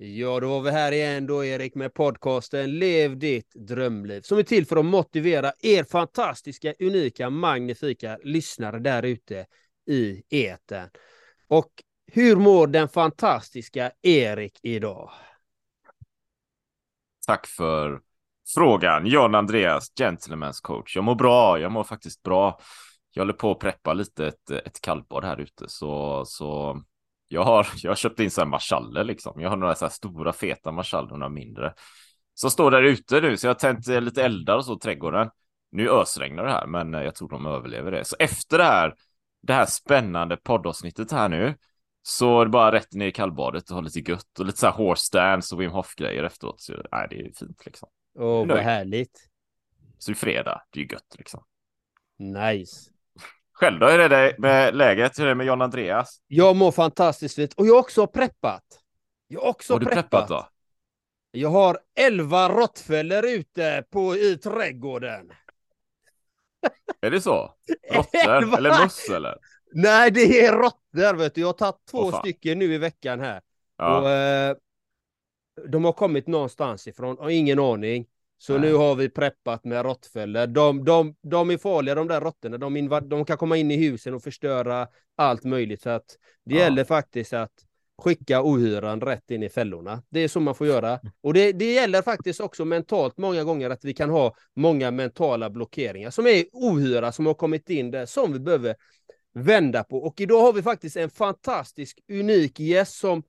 Ja, då var vi här igen då Erik med podcasten Lev ditt drömliv som är till för att motivera er fantastiska, unika, magnifika lyssnare där ute i eten. Och hur mår den fantastiska Erik idag? Tack för frågan. John Andreas, Gentlemen's coach. Jag mår bra, jag mår faktiskt bra. Jag håller på att preppa lite ett, ett kallbad här ute så, så jag har, jag har köpt in så här marschaller liksom. Jag har några så här stora feta marschaller och några mindre. Så står där ute nu, så jag har tänt eh, lite eldar och så i trädgården. Nu ösregnar det här, men eh, jag tror de överlever det. Så efter det här, det här spännande poddavsnittet här nu, så är det bara rätt ner i kallbadet och ha lite gött och lite så här horse dance och Wim Hof grejer efteråt. Så nej, det är fint liksom. Åh, vad härligt. Så det är fredag, det är gött liksom. Nice. Själv då, hur är det med läget? Hur är det med John Andreas? Jag mår fantastiskt fint och jag har också preppat. Jag har också Har du preppat. preppat då? Jag har elva råttfällor ute på, i trädgården. Är det så? Råttor eller möss eller? Nej, det är råttor vet du. Jag har tagit två fan. stycken nu i veckan här. Ja. Och, eh, de har kommit någonstans ifrån, och ingen aning. Så Nej. nu har vi preppat med råttfällor. De, de, de är farliga de där råttorna. De, de kan komma in i husen och förstöra allt möjligt. Så att det Ja. gäller faktiskt att skicka ohyran rätt in i fällorna. Det är så man får göra. Och det, det gäller faktiskt också mentalt många gånger att vi kan ha många mentala blockeringar som är ohyra som har kommit in där som vi behöver vända på. Och idag har vi faktiskt en fantastisk, unik gäst som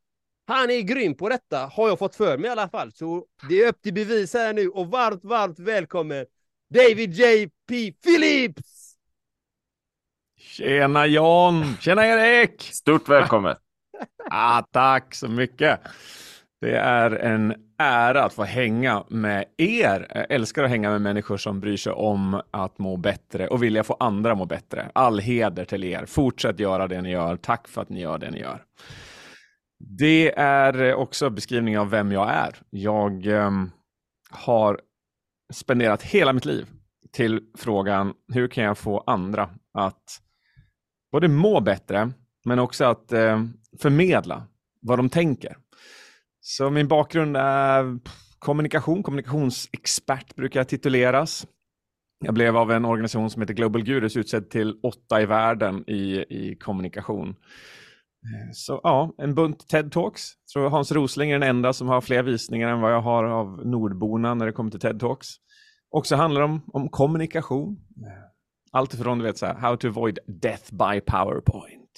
han är grym på detta, har jag fått för mig i alla fall. Så det är upp till bevis här nu och varmt, varmt välkommen David J.P. Phillips! Tjena John! Tjena Erik! Stort välkommet. Ah, tack så mycket! Det är en ära att få hänga med er. Jag älskar att hänga med människor som bryr sig om att må bättre och vilja få andra att må bättre. All heder till er. Fortsätt göra det ni gör. Tack för att ni gör det ni gör. Det är också beskrivning av vem jag är. Jag ehm, har spenderat hela mitt liv till frågan hur kan jag få andra att både må bättre men också att eh, förmedla vad de tänker. Så min bakgrund är kommunikation, kommunikationsexpert brukar jag tituleras. Jag blev av en organisation som heter Global Gurus utsedd till åtta i världen i, i kommunikation. Eh, Så ja, en bunt TED-talks. Jag tror Hans Rosling är den enda som har fler visningar än vad jag har av nordborna när det kommer till TED-talks. Också handlar om, om kommunikation. Eh, Allt ifrån du vet, så här, how to avoid death by powerpoint.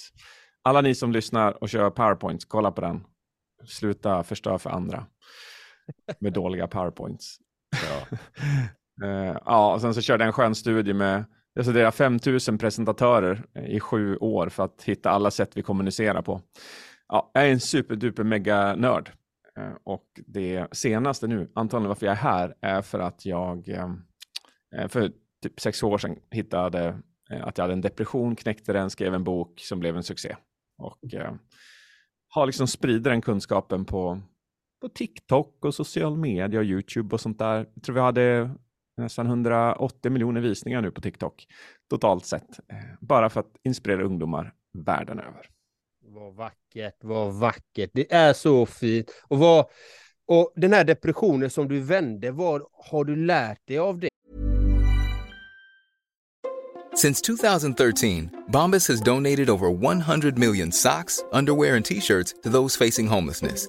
Alla ni som lyssnar och kör powerpoints, kolla på den. Sluta förstöra för andra med dåliga powerpoints. Ja. Eh, ja, och sen så körde jag en skön studie med jag studerade 5000 presentatörer eh, i sju år för att hitta alla sätt vi kommunicerar på. Ja, jag är en superduper mega nörd. Eh, och det senaste nu, antagligen varför jag är här, är för att jag eh, för typ sex år sedan hittade att jag hade en depression, knäckte den, skrev en bok som blev en succé. Och eh, har liksom sprider den kunskapen på, på TikTok och social media och YouTube och sånt där. Jag tror vi hade nästan 180 miljoner visningar nu på TikTok totalt sett. Eh, bara för att inspirera ungdomar världen över. Vad vackert, vad vackert. Det är så fint. Och, vad, och den här depressionen som du vände, vad har du lärt dig av det? Since 2013, Bombas has donated over 100 million socks, underwear, and t shirts to those facing homelessness.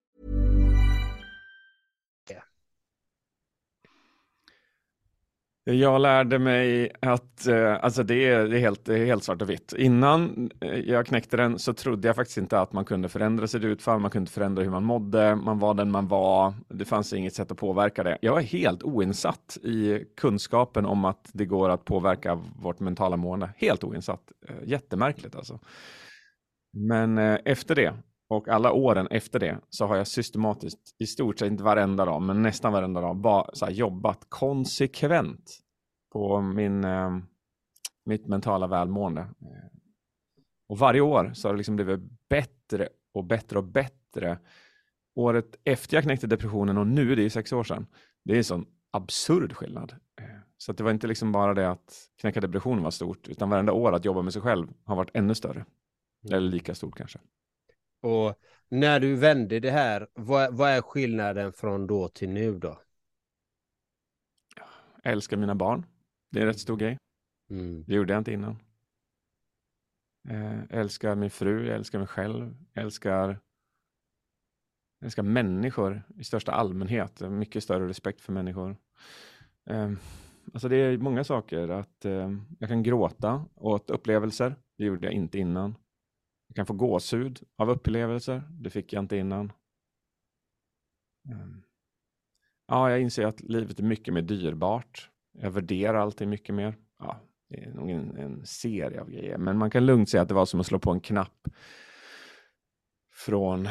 Jag lärde mig att eh, alltså det, är, det, är helt, det är helt svart och vitt. Innan eh, jag knäckte den så trodde jag faktiskt inte att man kunde förändra sitt utfall, man kunde förändra hur man mådde, man var den man var, det fanns inget sätt att påverka det. Jag är helt oinsatt i kunskapen om att det går att påverka vårt mentala mående. Helt oinsatt. Eh, jättemärkligt alltså. Men efter det och alla åren efter det så har jag systematiskt, i stort sett inte varenda dag, men nästan varenda dag, bara så jobbat konsekvent på min, eh, mitt mentala välmående. Och varje år så har det liksom blivit bättre och bättre och bättre. Året efter jag knäckte depressionen och nu, det är sex år sedan, det är en sån absurd skillnad. Så det var inte liksom bara det att knäcka depressionen var stort, utan varenda år att jobba med sig själv har varit ännu större. Eller lika stort kanske. Och när du vände det här, vad, vad är skillnaden från då till nu då? Jag älskar mina barn. Det är en rätt stor grej. Mm. Det gjorde jag inte innan. Eh, jag älskar min fru, jag älskar mig själv, jag älskar, jag älskar människor i största allmänhet. Jag har mycket större respekt för människor. Eh, alltså det är många saker. Att eh, Jag kan gråta åt upplevelser. Det gjorde jag inte innan. Jag kan få gåshud av upplevelser. Det fick jag inte innan. Ehm. Ja, jag inser att livet är mycket mer dyrbart. Jag värderar allting mycket mer. Ja, det är nog en, en serie av grejer, men man kan lugnt säga att det var som att slå på en knapp från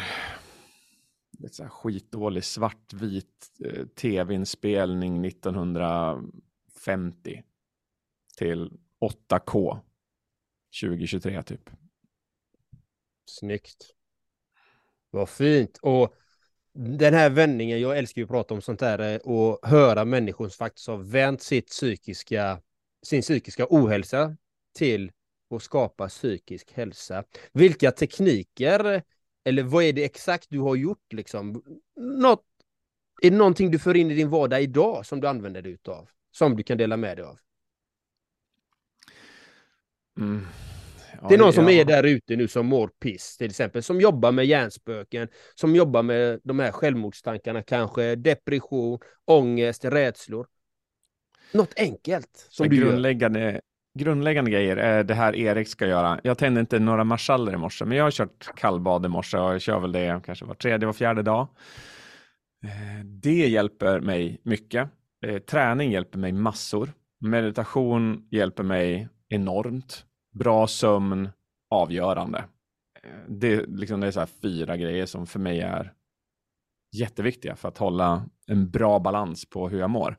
ett så här skitdålig svartvit eh, tv-inspelning 1950 till 8K 2023 typ. Snyggt. Vad fint. Och den här vändningen, jag älskar ju att prata om sånt här eh, och höra människor som faktiskt har vänt sitt psykiska, sin psykiska ohälsa till att skapa psykisk hälsa. Vilka tekniker eller vad är det exakt du har gjort liksom? Något, är det någonting du för in i din vardag idag som du använder dig utav? Som du kan dela med dig av? Mm. Det är någon som är där ute nu som mår piss till exempel, som jobbar med hjärnspöken, som jobbar med de här självmordstankarna kanske, depression, ångest, rädslor. Något enkelt som du grundläggande, gör. Grundläggande grejer är det här Erik ska göra. Jag tände inte några marschaller i morse, men jag har kört kallbad i morse och jag kör väl det kanske var tredje, var fjärde dag. Eh, det hjälper mig mycket. Eh, träning hjälper mig massor. Meditation hjälper mig enormt bra sömn, avgörande. Eh, det, liksom, det är så fyra grejer som för mig är jätteviktiga för att hålla en bra balans på hur jag mår.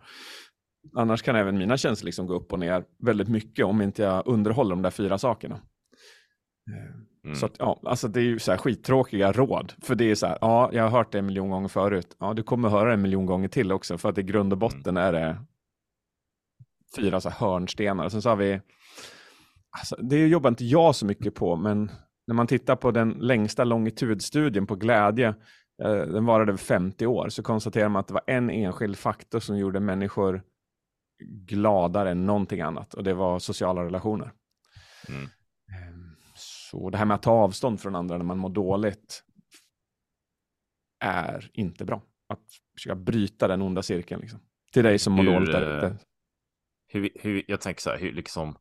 Annars kan även mina känslor liksom gå upp och ner väldigt mycket om inte jag underhåller de där fyra sakerna. Eh, mm. Så att, ja, alltså det är ju så här skittråkiga råd. För det är så här, ja, jag har hört det en miljon gånger förut. Ja, du kommer höra det en miljon gånger till också. För att i grund och botten mm. är det fyra så hörnstenar. Sen så har vi Alltså, det jobbar inte jag så mycket på, men när man tittar på den längsta longitudstudien på glädje, eh, den varade 50 år, så konstaterar man att det var en enskild faktor som gjorde människor gladare än någonting annat och det var sociala relationer. Mm. Ehm, så det här med att ta avstånd från andra när man mår dåligt är inte bra. Att försöka bryta den onda cirkeln. Liksom. Till dig som mår hur, dåligt. Är det. Hur, hur, jag tänker så här, hur, liksom,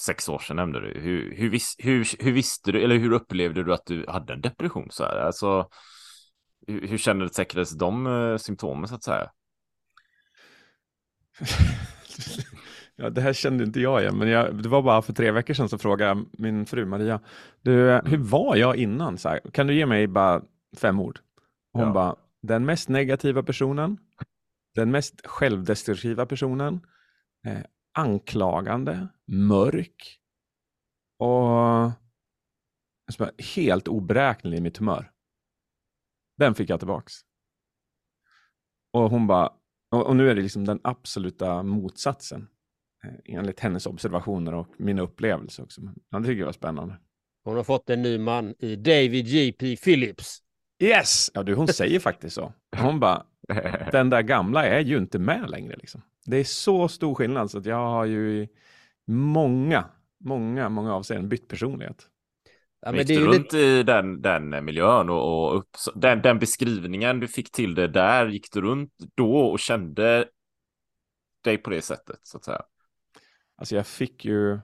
sex år sedan nämnde du. Hur, hur, vis, hur, hur visste du, eller hur upplevde du att du hade en depression? Så här? Alltså, hur, hur kännetecknades de uh, symptomen så att säga? ja, det här kände inte jag igen, men jag, det var bara för tre veckor sedan så frågade min fru Maria, du, mm. hur var jag innan? Så här, kan du ge mig bara fem ord? hon ja. bara, den mest negativa personen, den mest självdestruktiva personen, eh, anklagande, mörk och helt oberäknelig i mitt humör. Den fick jag tillbaks. Och hon bara, Och, nu är det liksom den absoluta motsatsen. Eh, enligt hennes observationer och mina upplevelser också. Men det tycker jag var spännande. Hon har fått en ny man i David J.P. Phillips. Yes! Ja, du, hon säger faktiskt så. Hon bara, den där gamla är ju inte med längre. Liksom. Det är så stor skillnad så att jag har ju i många, många, många avseenden bytt personlighet. Ja, men gick du runt lite... i den, den miljön och, och upp, den, den beskrivningen du fick till det där, gick du runt då och kände dig på det sättet så att säga? Alltså jag fick ju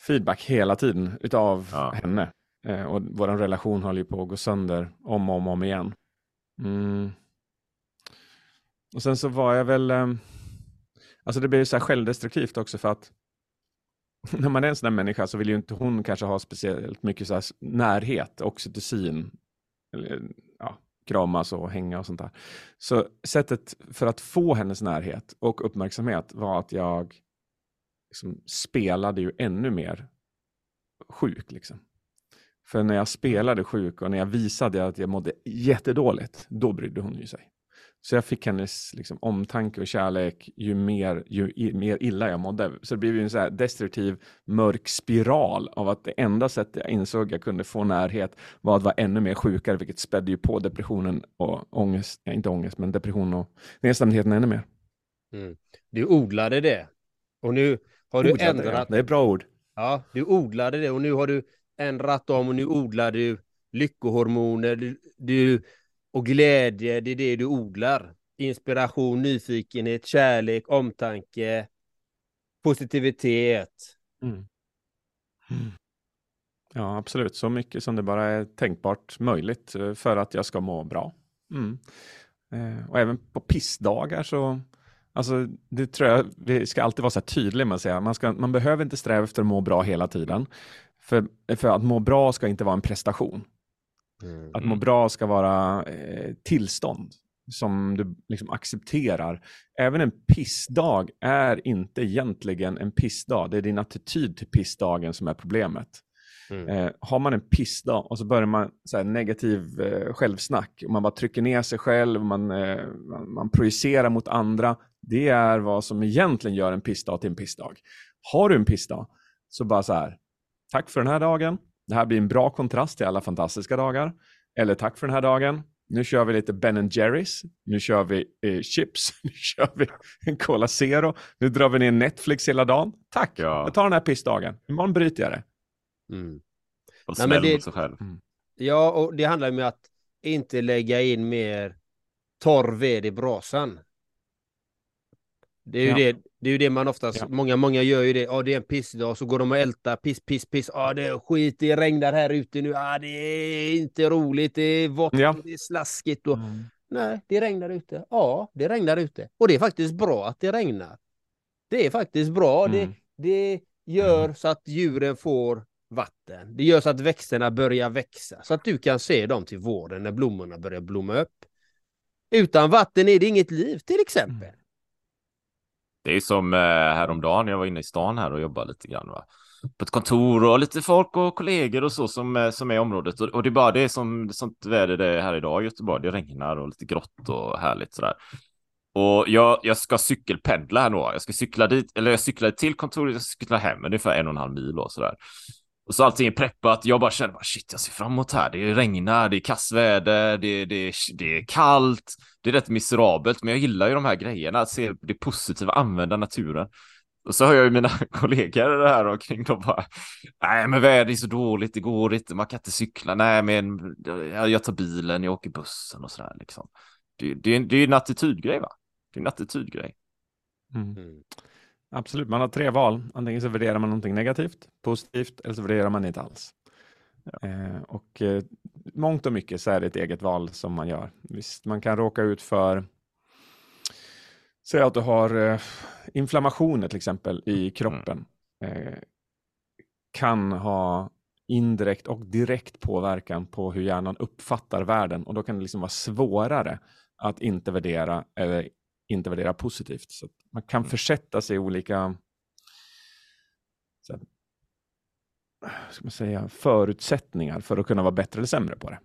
feedback hela tiden utav ja. henne. Eh, och vår relation håller ju på att gå sönder om och om, om igen. Mm. Och sen så var jag väl, eh, alltså det blev ju så här självdestruktivt också för att när man är en sån där människa så vill ju inte hon kanske ha speciellt mycket så här närhet, oxytocin, eller, ja, kramas och hänga och sånt där. Så sättet för att få hennes närhet och uppmärksamhet var att jag liksom spelade ju ännu mer sjuk. Liksom. För när jag spelade sjuk och när jag visade att jag mådde jättedåligt, då brydde hon ju sig. Så jag fick hennes liksom, omtanke och kärlek ju mer, ju i, mer illa jag mådde. Så det blev ju en så här destruktiv, mörk spiral av att det enda sättet jag insåg jag kunde få närhet var att vara ännu mer sjukare, vilket spädde ju på depressionen och ångest, ja, inte ångest, men depression och nedstämdheten ännu mer. Mm. Du odlade det. Och nu har du odlade, ändrat. Det. det är bra ord. Ja, du odlade det och nu har du ändrat dem och nu odlar du lyckohormoner. Du, du och glädje, det är det du odlar. Inspiration, nyfikenhet, kärlek, omtanke, positivitet. Mm. Mm. Ja, absolut. Så mycket som det bara är tänkbart möjligt eh, för att jag ska må bra. Mm. Eh, och även på pissdagar så Alltså, det tror jag, vi ska alltid vara så här tydliga med att säga. Man, ska, man behöver inte sträva efter att må bra hela tiden. För, för att må bra ska inte vara en prestation. Mm. Att må bra ska vara eh, tillstånd som du liksom accepterar. Även en pissdag är inte egentligen en pissdag. Det är din attityd till pissdagen som är problemet. Mm. Eh, har man en pissdag och så börjar man så här, negativ eh, självsnack och man bara trycker ner sig själv, man, eh, man, man projicerar mot andra. Det är vad som egentligen gör en pissdag till en pissdag. Har du en pissdag så bara så här, tack för den här dagen. Det här blir en bra kontrast till alla fantastiska dagar. Eller tack för den här dagen. Nu kör vi lite Ben Jerrys. Nu kör vi eh, chips. Nu kör vi en Cola Zero. Nu drar vi ner Netflix hela dagen. Tack, ja. jag tar den här pissdagen. Imorgon bryter jag det. Mm. Och snäll det, mot sig själv. Mm. Ja, och det handlar om att inte lägga in mer torr ved i brasan. Det är ju, ja. det, det, är ju det man oftast, ja. många, många gör ju det. Ja, det är en pissdag, så går de och ältar, piss, piss, piss. Ja, det är skit, det regnar här ute nu. Ja, det är inte roligt, det är vått, ja. det är slaskigt. Och... Mm. Nej, det regnar ute. Ja, det regnar ute. Och det är faktiskt bra att det regnar. Det är faktiskt bra. Mm. Det, det gör mm. så att djuren får vatten. Det gör så att växterna börjar växa, så att du kan se dem till våren när blommorna börjar blomma upp. Utan vatten är det inget liv, till exempel. Det är som eh, häromdagen, jag var inne i stan här och jobbade lite grann. Va? På ett kontor och lite folk och kollegor och så som, eh, som är i området. Och, och det är bara det som sånt väder det är här idag i Göteborg. Det regnar och lite grått och härligt sådär. Och jag, jag ska cykelpendla här nu. Jag ska cykla dit, eller jag cyklar till kontoret, jag ska cykla hem ungefär en och en halv mil och sådär. Och så allting är preppat. Jag bara känner bara shit, jag ser fram emot här. Det regnar, det är kassväder, det, det, det är kallt. Det är rätt miserabelt, men jag gillar ju de här grejerna, att se det positiva, använda naturen. Och så hör jag ju mina kollegor här omkring då bara, nej men vädret är så dåligt, det går inte, man kan inte cykla, nej men jag tar bilen, jag åker bussen och sådär liksom. Det, det, det är en attitydgrej va? Det är en attitydgrej. Mm. Mm. Absolut, man har tre val. Antingen så värderar man någonting negativt, positivt eller så värderar man inte alls. Ja. Eh, och eh, mångt och mycket så är det ett eget val som man gör. Visst, man kan råka ut för Säg att du har eh, inflammationer till exempel i mm. kroppen. Eh, kan ha indirekt och direkt påverkan på hur hjärnan uppfattar världen och då kan det liksom vara svårare att inte värdera eller inte värdera positivt. Så man kan mm. försätta sig i olika så här, ska man säga, förutsättningar för att kunna vara bättre eller sämre på det.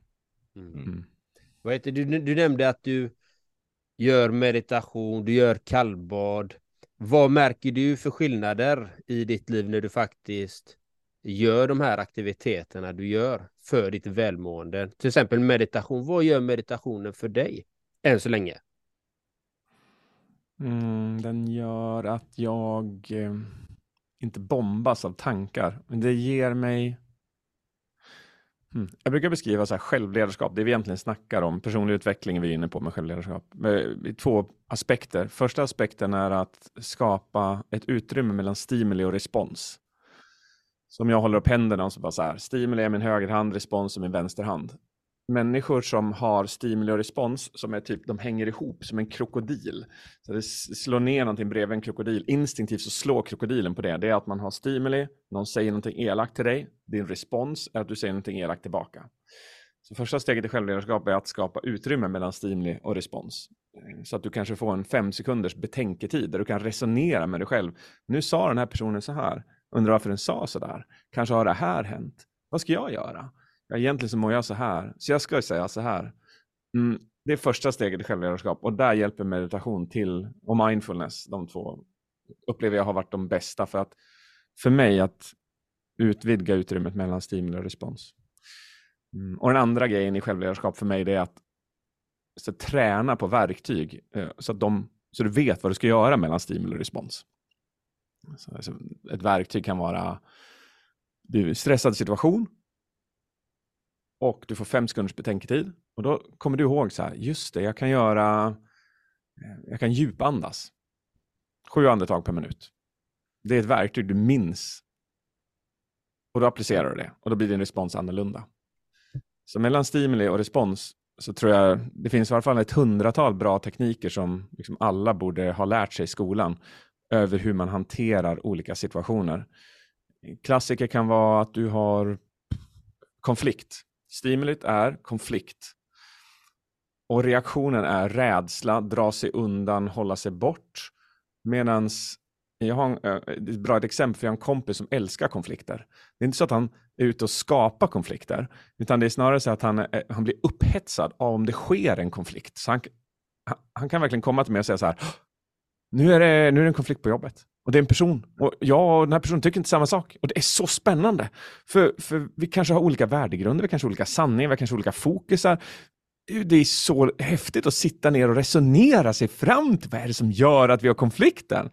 Mm. Mm. Vad heter, du, du nämnde att du gör meditation, du gör kallbad. Vad märker du för skillnader i ditt liv när du faktiskt gör de här aktiviteterna du gör för ditt välmående? Till exempel meditation. Vad gör meditationen för dig än så länge? Mm, den gör att jag eh, inte bombas av tankar. Men det ger mig... Mm. Jag brukar beskriva så här självledarskap, det vi egentligen snackar om, personlig utveckling vi är inne på med självledarskap, eh, i två aspekter. Första aspekten är att skapa ett utrymme mellan stimuli och respons. Så om jag håller upp händerna och så bara så här, stimuli är min högerhand, respons är min vänsterhand människor som har stimuli och respons som är typ, de hänger ihop som en krokodil. Så det slår ner någonting bredvid en krokodil. Instinktivt så slår krokodilen på det. Det är att man har stimuli, någon säger någonting elakt till dig. Din respons är att du säger någonting elakt tillbaka. Så första steget i självledarskap är att skapa utrymme mellan stimuli och respons. Så att du kanske får en fem sekunders betänketid där du kan resonera med dig själv. Nu sa den här personen så här. Undrar varför den sa så där. Kanske har det här hänt. Vad ska jag göra? Ja, egentligen så mår jag så här, så jag ska säga så här. Mm, det är första steget i självledarskap och där hjälper meditation till och mindfulness, de två upplever jag har varit de bästa för att för mig att utvidga utrymmet mellan stimuli och respons. Mm, och den andra grejen i självledarskap för mig det är att så träna på verktyg eh, så, att de, så du vet vad du ska göra mellan stimuli och respons. Så, alltså, ett verktyg kan vara du är i stressad situation och du får fem sekunders betänketid. Och då kommer du ihåg så här, just det, jag kan göra, eh, jag kan djupandas. Sju andetag per minut. Det är ett verktyg du minns. Och då applicerar du det och då blir din respons annorlunda. Så mellan stimuli och respons så tror jag det finns i alla fall ett hundratal bra tekniker som liksom alla borde ha lärt sig i skolan över hur man hanterar olika situationer. Klassiker kan vara att du har konflikt Stimulit är konflikt. Och reaktionen är rädsla, dra sig undan, hålla sig bort. Medan jag har en, eh, ett bra exempel, för jag har en kompis som älskar konflikter. Det är inte så att han är ute och skapar konflikter, utan det är snarare så att han, eh, han blir upphetsad av om det sker en konflikt. Så han, han kan verkligen komma till mig och säga så här, nu är, det, nu är det en konflikt på jobbet. Och det är en person. Och jag och den här personen tycker inte samma sak. Och det är så spännande. För, för vi kanske har olika värdegrunder, vi kanske har olika sanningar, vi kanske har olika fokusar. Det är så häftigt att sitta ner och resonera sig fram till vad är det som gör att vi har konflikten.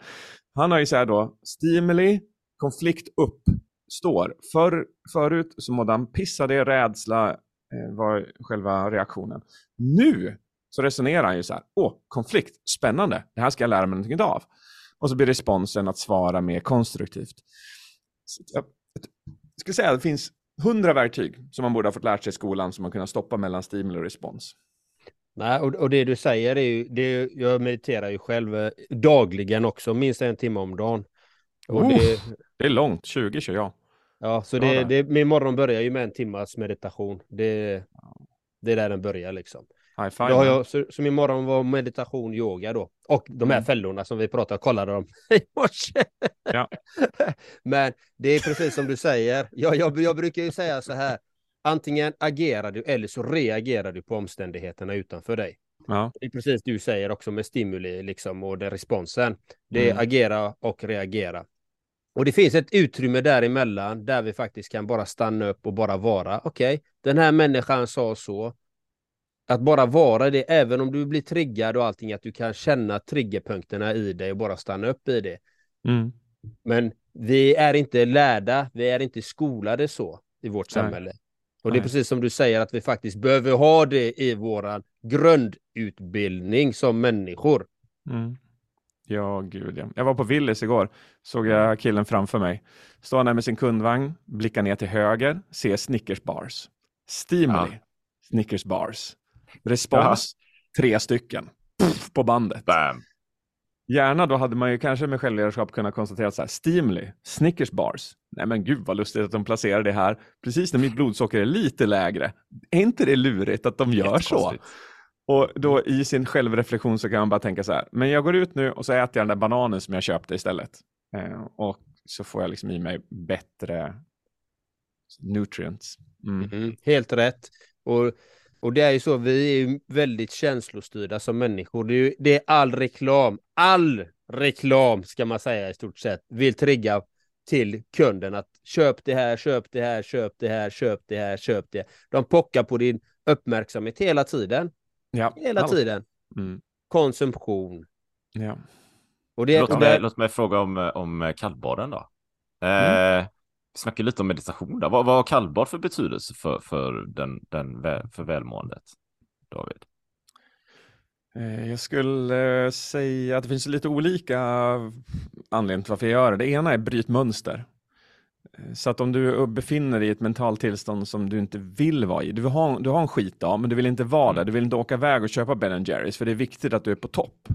Han har ju så här då, stimuli, konflikt uppstår. För, förut så mådde han pissade, rädsla eh, var själva reaktionen. Nu så resonerar han ju så här, åh, konflikt, spännande, det här ska jag lära mig någonting av. Och så blir responsen att svara mer konstruktivt. jag, skulle säga att det finns hundra verktyg som man borde ha fått lära sig i skolan som man kunnat stoppa mellan stimuli och respons. Nej, och, och det du säger är ju, det, jag mediterar ju själv eh, dagligen också, minst en timme om dagen. Och oh, det, det, är långt, 20 kör jag. Ja, så det, det, min morgon börjar ju med en timmas meditation. Det, det är där den börjar liksom. High five. Då har jag, så, så imorgon var meditation, yoga då. Och de här mm. fällorna som vi pratade kollade dem i morse. Ja. Men det är precis som du säger. Jag, jag, jag brukar ju säga så här. Antingen agerar du eller så reagerar du på omständigheterna utanför dig. Ja. Det är precis du säger också med stimuli liksom och den responsen. Det är mm. agera och reagera. Och det finns ett utrymme däremellan där vi faktiskt kan bara stanna upp och bara vara. Okej, okay, den här människan sa så att bara vara det, även om du blir triggad och allting, att du kan känna triggerpunkterna i dig och bara stanna upp i det. Mm. Men vi är inte lärda, vi är inte skolade så i vårt Nej. samhälle. Och det är precis som du säger att vi faktiskt behöver ha det i våran grundutbildning som människor. Mm. Ja, gud ja. Jag var på Willys igår, såg jag killen framför mig. Står där med sin kundvagn, blickar ner till höger, ser Snickers bars. Stimuli, ja. Snickers bars. Respons, ja. tre stycken Puff, på bandet. Bam. Gärna då hade man ju kanske med självledarskap kunnat konstatera så här, Stimuli, Snickers bars. Nej men gud vad lustigt att de placerar det här precis när mitt blodsocker är lite lägre. Är inte det lurigt att de gör så? Och då i sin självreflektion så kan man bara tänka så här, men jag går ut nu och så äter jag den där bananen som jag köpte istället. Eh, och så får jag liksom i mig bättre nutrients. Mm. Mm, helt rätt. Och Och det är ju så, vi är ju väldigt känslostyrda som människor. Det är, ju, det är all reklam, all reklam ska man säga i stort sett, vill trigga till kunden att köp det här, köp det här, köp det här, köp det här, köp det. De pockar på din uppmärksamhet hela tiden. Ja, Hela tiden. Mm. Konsumtion. Ja. Och det, Låt och mig, det, låt mig fråga om, om kallbaden då. Mm. Eh, vi snackar lite om meditation där. Vad, vad har kallbad för betydelse för, för, den, den, för välmåendet? David? Eh, Jag skulle eh, säga att det finns lite olika anledningar till varför jag gör det. Det ena är bryt mönster. Eh, Så att om du befinner dig i ett mentalt tillstånd som du inte vill vara i, du, vill ha, du har en skitdag men du vill inte vara där, du vill inte åka iväg och köpa Ben Jerrys för det är viktigt att du är på topp.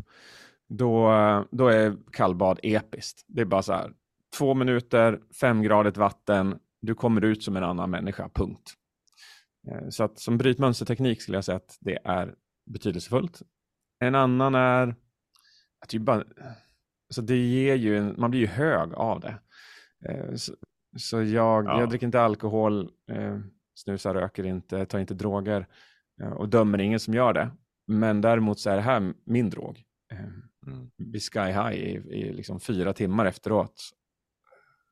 Då, då är kallbad episkt. Det är bara så här, två minuter, femgradigt vatten, du kommer ut som en annan människa, punkt. Eh, Så att som brytmönsterteknik skulle jag säga att det är betydelsefullt. En annan är att det, bara, så det ger ju en, man blir ju hög av det. Eh, Så, så jag, Ja. jag dricker inte alkohol, eh, snusar, röker inte, tar inte droger och dömer ingen som gör det. Men däremot så är det här min drog. Mm. Bli sky high i, i liksom fyra timmar efteråt.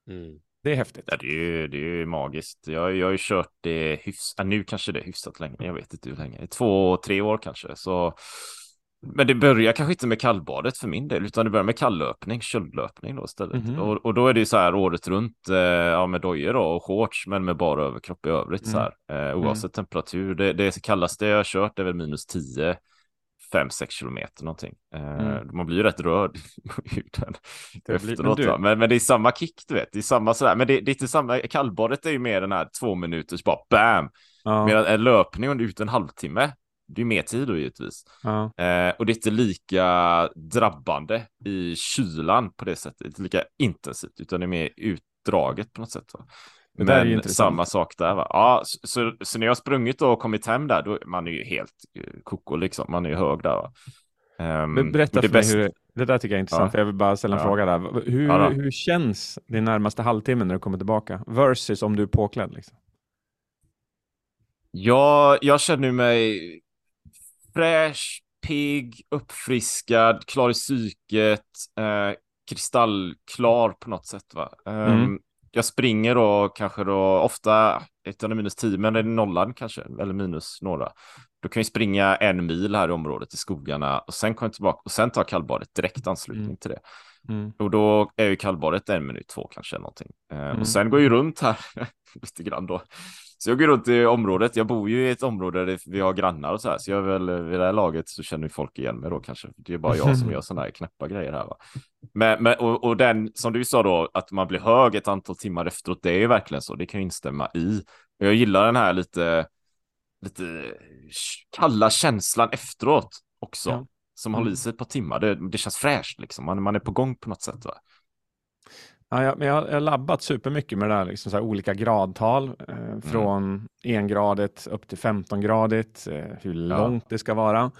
Mm. Det är häftigt. Ja, det, är ju, det är ju magiskt. Jag, jag har ju kört det hyfsat, nu kanske det är hyfsat länge, jag vet inte hur länge, två, tre år kanske. Så... Men det börjar kanske inte med kallbadet för min del, utan det börjar med kalllöpning, köldlöpning då istället. Mhm. Och, och då är det ju så här året runt, eh, ja med dojor då och shorts, men med bara överkropp i övrigt så här, eh, oavsett temperatur. Det, det kallaste jag har kört är väl minus 10, 5-6 kilometer någonting. Eh, Mm. Man blir ju rätt rörd i huden efteråt. men du-? Men, men det är samma kick, du vet. Det är samma sådär. Men det, det är inte samma. Kallbadet är ju mer den här två minuters bara bam. Ja, Medan en löpning under ut en halvtimme. Det är mer tid då givetvis. ja. Eh, och det är inte lika drabbande i kylan på det sättet. Det inte lika intensivt utan det är mer utdraget på något sätt. Va? Det där är ju Men samma sak där va. Ja, så, så, så när jag sprungit och kommit hem där, då man är ju helt eh, koko liksom. Man är ju hög där va. Ehm, Men Berätta för det mig hur, det där tycker jag är intressant, Ja. för jag vill bara ställa en Ja. fråga där. Hur, Ja hur känns din närmaste halvtimme när du kommer tillbaka? Versus om du är påklädd liksom. Ja, jag känner mig fräsch, pigg, uppfriskad, klar i psyket, eh, kristallklar på något sätt. Va? Ehm, Mm. Jag springer då kanske då ofta, utan minus 10, men det är nollan kanske, eller minus några. Då kan jag springa en mil här i området i skogarna och sen kommer jag tillbaka och sen tar kallbadet direkt anslutning Mm. till det. Mm. Och då är ju kallbadet en minut, två kanske någonting. Eh, Mm. Och sen går jag ju runt här lite grann då. Så jag går runt i området. Jag bor ju i ett område där vi har grannar och så här. Så jag är väl vid det här laget så känner ju folk igen mig då kanske. Det är bara jag som gör sådana här knäppa grejer här va. Men, men och, och den som du sa då att man blir hög ett antal timmar efteråt. Det är ju verkligen så. Det kan jag instämma i. Jag gillar den här lite, lite kalla känslan efteråt också. Ja. Som håller i sig ett par timmar. Det, det känns fräscht liksom. Man, man är på gång på något sätt va. Ja, jag, men jag, jag har labbat supermycket med det där, liksom så här olika gradtal. Eh, från engradigt upp till 15-gradigt, eh, hur långt det ska vara.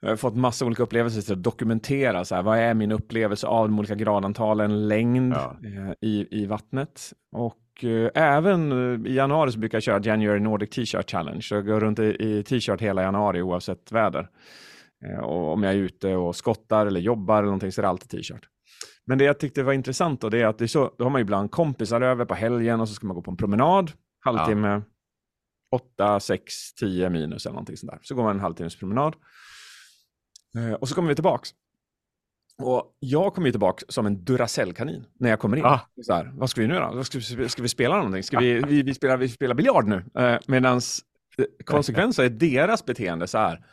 Jag har fått massa olika upplevelser till att dokumentera, så här, vad är min upplevelse av de olika gradantalen, längd Ja. eh, i, i vattnet. Och eh, även eh, i januari så brukar jag köra January Nordic T-shirt Challenge. Så jag går runt i, i t-shirt hela januari oavsett väder. Eh, och om jag är ute och skottar eller jobbar eller någonting så är det alltid t-shirt. Men det jag tyckte var intressant då, det är att det är så, då har man ju ibland kompisar över på helgen och så ska man gå på en promenad, halvtimme, 8, 6, 10 minus eller någonting sånt där. Så går man en halvtimmes promenad. Eh, och så kommer vi tillbaks. Och jag kommer ju tillbaks som en Duracell-kanin när jag kommer in. Ah. Så här, vad ska vi nu då? Ska vi, ska vi spela någonting? Ska vi, vi, vi spelar, vi spelar biljard nu? Eh, Medan konsekvensen är deras beteende så här.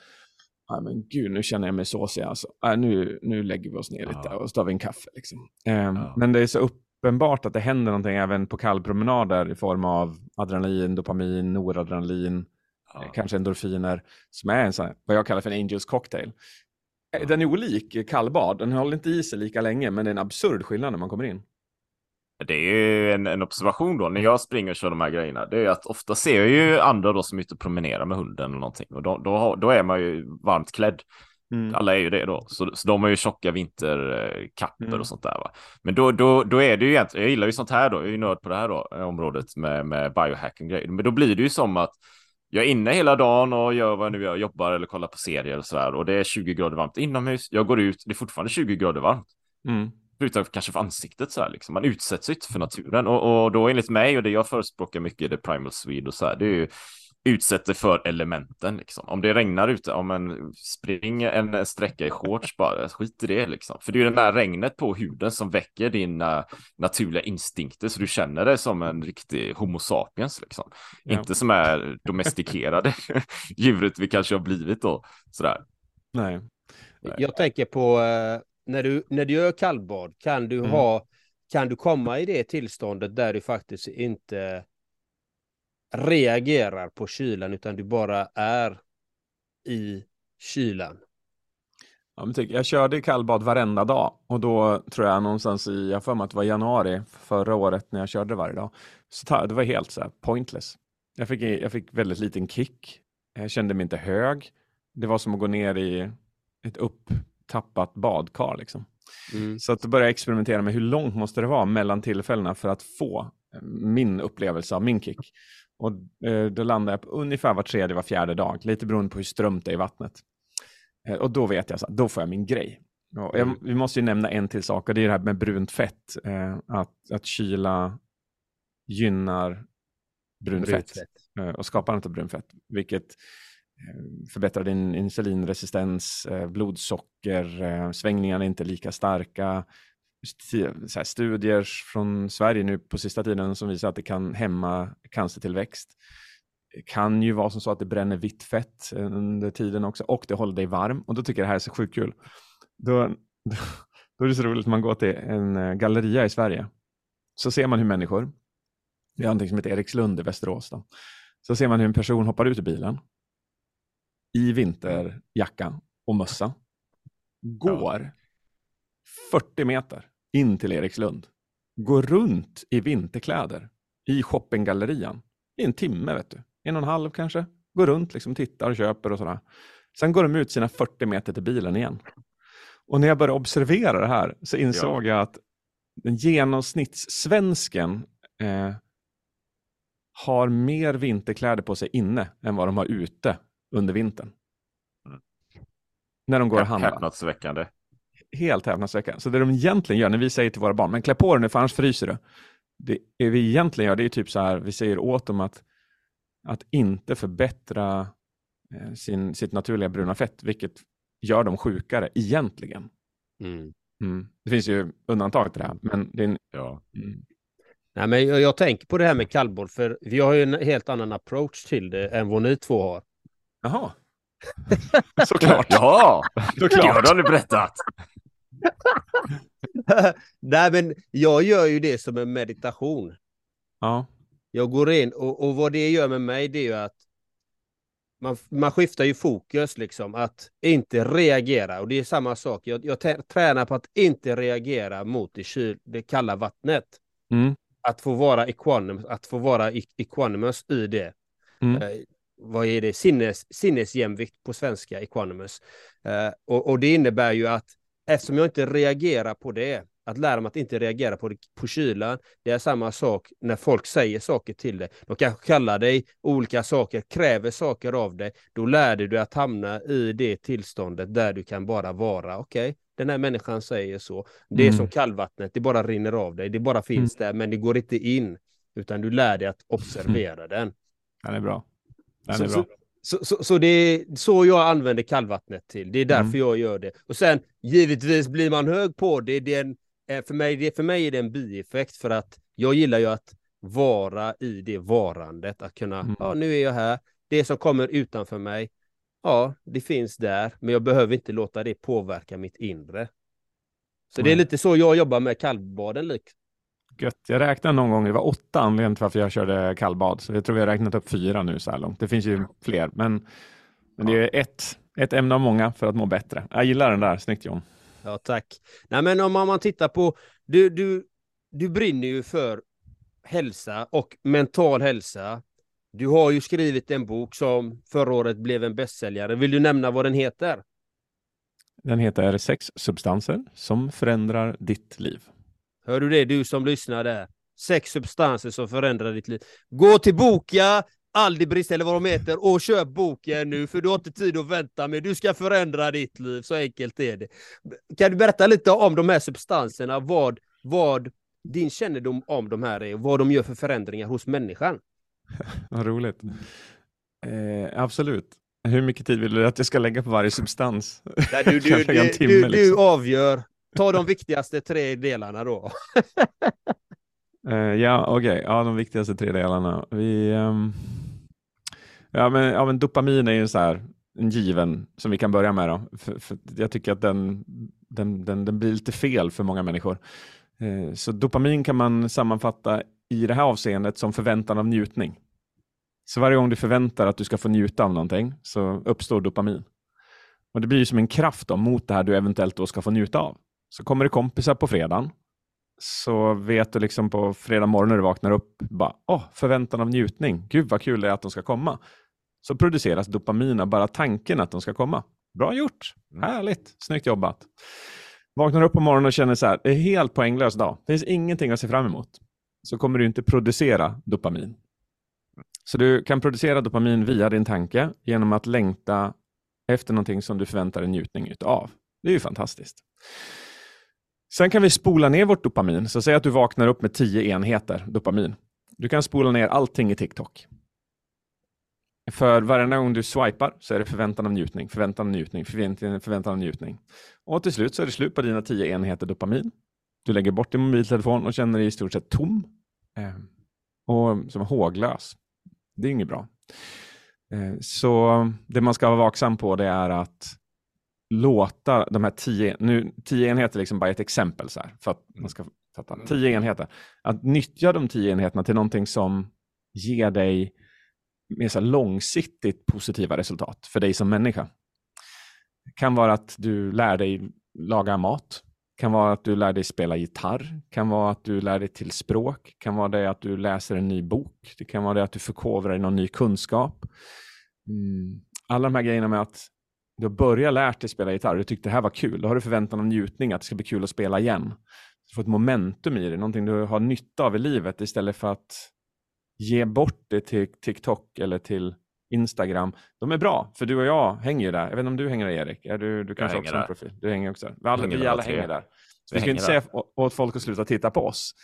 Ja, men gud, nu känner jag mig såsig alltså. Äh, nu, nu lägger vi oss ner lite Ja. och så tar vi en kaffe. Liksom. Eh, Ja. Men det är så uppenbart att det händer någonting även på kallpromenader i form av adrenalin, dopamin, noradrenalin, Ja. eh, kanske endorfiner, som är en sån här, vad jag kallar för en Angels cocktail. Eh, Den är olik kallbad, den håller inte i sig lika länge, men det är en absurd skillnad när man kommer in. Det är ju en, en observation då när jag springer och kör de här grejerna. Det är att ofta ser jag ju andra då som är ute och promenerar med hunden eller någonting och då, då, då är man ju varmt klädd. Mm. Alla är ju det då, så, så de har ju tjocka vinterkappor Mm. och sånt där va. Men då, då, då är det ju egentligen, jag gillar ju sånt här då, jag är ju nörd på det här då, eh, området med, med biohacking grejer. Men då blir det ju som att jag är inne hela dagen och gör vad jag nu gör, jobbar eller kollar på serier och sådär och det är 20 grader varmt inomhus. Jag går ut, det är fortfarande 20 grader varmt. Mm. Förutom kanske för ansiktet så här liksom. Man utsätts inte för naturen och, och då enligt mig och det jag förespråkar mycket i The Primal Swede och så här, det är ju utsätter för elementen liksom. Om det regnar ute, om en springer en sträcka i shorts bara, skit i det liksom. För det är ju det där regnet på huden som väcker dina naturliga instinkter så du känner dig som en riktig homo sapiens liksom. Ja. Inte som är domestikerade djuret vi kanske har blivit då, sådär. Nej. Jag tänker på eh, när, du, när du gör kallbad, kan du, Mm. ha, kan du komma i det tillståndet där du faktiskt inte reagerar på kylan utan du bara är i kylan? Ja, men tyck, jag körde kallbad varenda dag och då tror jag någonstans i, jag för mig att det var januari förra året när jag körde varje dag. Så det var helt så här pointless. Jag fick, jag fick väldigt liten kick. Jag kände mig inte hög. Det var som att gå ner i ett upptappat badkar liksom. Mm. Så att jag experimentera med hur långt måste det vara mellan tillfällena för att få eh, min upplevelse av min kick. Och eh, då landade jag på ungefär var tredje, var fjärde dag, lite beroende på hur strömt det är i vattnet. Eh, och då vet jag, så, då får jag min grej. Jag, vi måste ju nämna en till sak och det är det här med brunt fett. Eh, att, att kyla gynnar brunt Brunt fett eh, och skapandet av brunt fett, vilket Eh, förbättrar din insulinresistens, eh, blodsocker, eh, svängningarna är inte lika starka. Så här, studier från Sverige nu på sista tiden som visar att det kan hämma cancertillväxt. Det kan ju vara som så att det bränner vitt fett under tiden också och det håller dig varm och då tycker jag det här är så sjukt kul. Då, då är det så roligt när man går till en galleria i Sverige så ser man hur människor, vi har någonting som heter Erikslund i Västerås, då. så ser man hur en person hoppar ut ur bilen i vinterjacka och mössa, går 40 meter in till Erikslund, går runt i vinterkläder i shoppinggallerian i en timme, vet du. En och en halv kanske. Går runt, liksom tittar och köper och sådär. Sen går de ut sina 40 meter till bilen igen. Och när jag började observera det här så insåg jag att den genomsnittssvensken eh, har mer vinterkläder på sig inne än vad de har ute under vintern. Mm. När de går och handlar. Häpnadsväckande. Helt häpnadsväckande. Så det de egentligen gör när vi säger till våra barn, men klä på dig nu för annars fryser du. Det vi egentligen gör, det är typ så här, vi säger åt dem att, att inte förbättra eh, sin, sitt naturliga bruna fett, vilket gör dem sjukare egentligen. Mm. Mm. Det finns ju undantag till det här, men det är en, Ja. mm. Nej, men jag, jag tänker på det här med kallbad, för vi har ju en helt annan approach till det än vad ni två har. Jaha. Såklart. Jaha, Såklart. det har du aldrig berättat. Nej, men jag gör ju det som en meditation. Ja. Jag går in och, och vad det gör med mig, det är ju att man, man skiftar ju fokus, liksom, att inte reagera. Och det är samma sak. Jag, jag tränar på att inte reagera mot det, kyl, det kalla vattnet. Mm. Att få vara equanimous, att få vara e- equanimous i det. Mm. Vad är det? Sinnes, sinnesjämvikt på svenska, equanimous. Eh, och, och det innebär ju att eftersom jag inte reagerar på det, att lära mig att inte reagera på, det, på kylan, det är samma sak när folk säger saker till dig. De kanske kallar dig olika saker, kräver saker av dig. Då lär du dig att hamna i det tillståndet där du kan bara vara, okej, den här människan säger så. Det är Mm. som kallvattnet, det bara rinner av dig, det bara finns där, men det går inte in, utan du lär dig att observera den. Den. Den Så, är bra. Så, så, så, så det är så jag använder kallvattnet till. Det är därför Mm. jag gör det. Och sen givetvis blir man hög på det. det är en, eh, för, mig, det för mig är det en bieffekt för att jag gillar ju att vara i det varandet. Att kunna, Mm. ja nu är jag här. Det som kommer utanför mig, ja det finns där. Men jag behöver inte låta det påverka mitt inre. Så det är lite så jag jobbar med kallbaden. Gött. Jag räknade någon gång, det var åtta anledningar till varför jag körde kallbad. Så jag tror vi har räknat upp fyra nu så här långt. Det finns ju fler, men, men det är ett, ett ämne av många för att må bättre. Jag gillar den där, snyggt John. Ja, tack. Nej, men om man, tittar på, du, du, du brinner ju för hälsa och mental hälsa. Du har ju skrivit en bok som förra året blev en bästsäljare. Vill du nämna vad den heter? Den heter Sex substanser som förändrar ditt liv. Hör du det, du som lyssnar där? Sex substanser som förändrar ditt liv. Gå till Boka, Aldrig eller vad de heter och köp boken nu för du har inte tid att vänta med. Du ska förändra ditt liv, så enkelt är det. Kan du berätta lite om de här substanserna, vad, vad din kännedom om de här är, vad de gör för förändringar hos människan? vad roligt. Eh, absolut. Hur mycket tid vill du att jag ska lägga på varje substans? Nej, du, du, du, du, liksom. du avgör. Ta de viktigaste tre delarna då. uh, ja, okej. Okay. Ja, de viktigaste tre delarna. Vi, um... ja, men, ja, men dopamin är ju så här en given som vi kan börja med. Då. För, för jag tycker att den, den, den, den blir lite fel för många människor. Uh, så dopamin kan man sammanfatta i det här avseendet som förväntan av njutning. Så varje gång du förväntar att du ska få njuta av någonting så uppstår dopamin. Och Det blir som en kraft då, mot det här du eventuellt då ska få njuta av. Så kommer det kompisar på fredagen så vet du liksom på fredag morgon när du vaknar upp, bara, oh, förväntan av njutning. Gud vad kul det är att de ska komma. Så produceras dopamin av bara tanken att de ska komma. Bra gjort! Mm. Härligt! Snyggt jobbat! Vaknar upp på morgonen och känner så här, det är helt poänglös dag. Det finns ingenting att se fram emot. Så kommer du inte producera dopamin. Så du kan producera dopamin via din tanke genom att längta efter någonting som du förväntar dig njutning av. Det är ju fantastiskt. Sen kan vi spola ner vårt dopamin. Så säg att du vaknar upp med 10 enheter dopamin. Du kan spola ner allting i TikTok. För varje gång du swipar så är det förväntan av njutning, förväntan av njutning, förväntan av njutning. Och till slut så är det slut på dina 10 enheter dopamin. Du lägger bort din mobiltelefon och känner dig i stort sett tom. Ehm, och som håglös. Det är inget bra. Ehm, så det man ska vara vaksam på det är att låta de här tio, nu tio enheter liksom bara ett exempel så här, för att man ska fatta. Mm. Tio enheter. Att nyttja de tio enheterna till någonting som ger dig mer så långsiktigt positiva resultat för dig som människa. Det kan vara att du lär dig laga mat. kan vara att du lär dig spela gitarr. kan vara att du lär dig till språk. kan vara det att du läser en ny bok. Det kan vara det att du förkovrar dig någon ny kunskap. Mm. Alla de här grejerna med att du har börjat lärt dig spela gitarr, du tyckte det här var kul, då har du förväntan om njutning, att det ska bli kul att spela igen. Du får ett momentum i det, någonting du har nytta av i livet istället för att ge bort det till TikTok eller till Instagram. De är bra, för du och jag hänger ju där. Jag vet inte om du hänger där Erik? Är du, du kanske också har en profil? Du hänger också där. Vi alla, hänger, vi alla hänger där. Så vi ska inte säga åt folk att sluta titta på oss.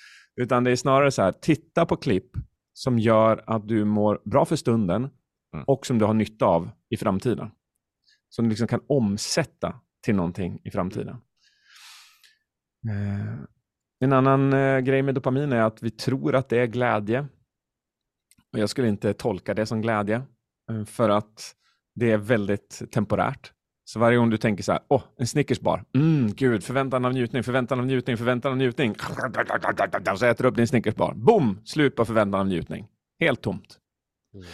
Utan det är snarare så här, titta på klipp som gör att du mår bra för stunden mm. och som du har nytta av i framtiden som du liksom kan omsätta till någonting i framtiden. Eh, en annan eh, grej med dopamin är att vi tror att det är glädje. Och jag skulle inte tolka det som glädje eh, för att det är väldigt temporärt. Så varje gång du tänker så här, åh, en Snickersbar, mm, gud, förväntan av njutning, förväntan av njutning, förväntan av njutning. Så äter du upp din Snickersbar, boom, slut på förväntan av njutning. Helt tomt. Mm.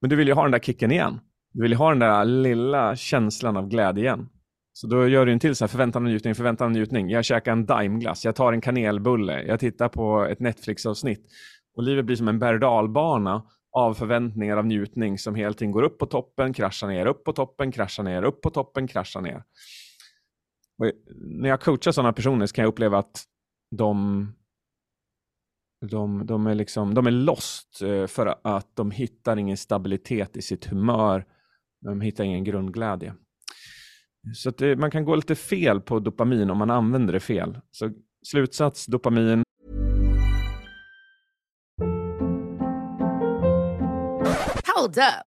Men du vill ju ha den där kicken igen. Du vill ha den där lilla känslan av glädje igen. Så då gör du en till så här förväntan och njutning, förväntan och njutning. Jag käkar en Daimglass, jag tar en kanelbulle, jag tittar på ett Netflix-avsnitt. Och livet blir som en berg av förväntningar av njutning som hela tiden går upp på toppen, kraschar ner, upp på toppen, kraschar ner, upp på toppen, kraschar ner. Och när jag coachar sådana personer så kan jag uppleva att de de, de, är liksom, de är lost eh, för att de hittar ingen stabilitet i sitt humör men de hittar ingen grundglädje. Så det, eh, man kan gå lite fel på dopamin om man använder det fel. Så slutsats, dopamin. Hold up.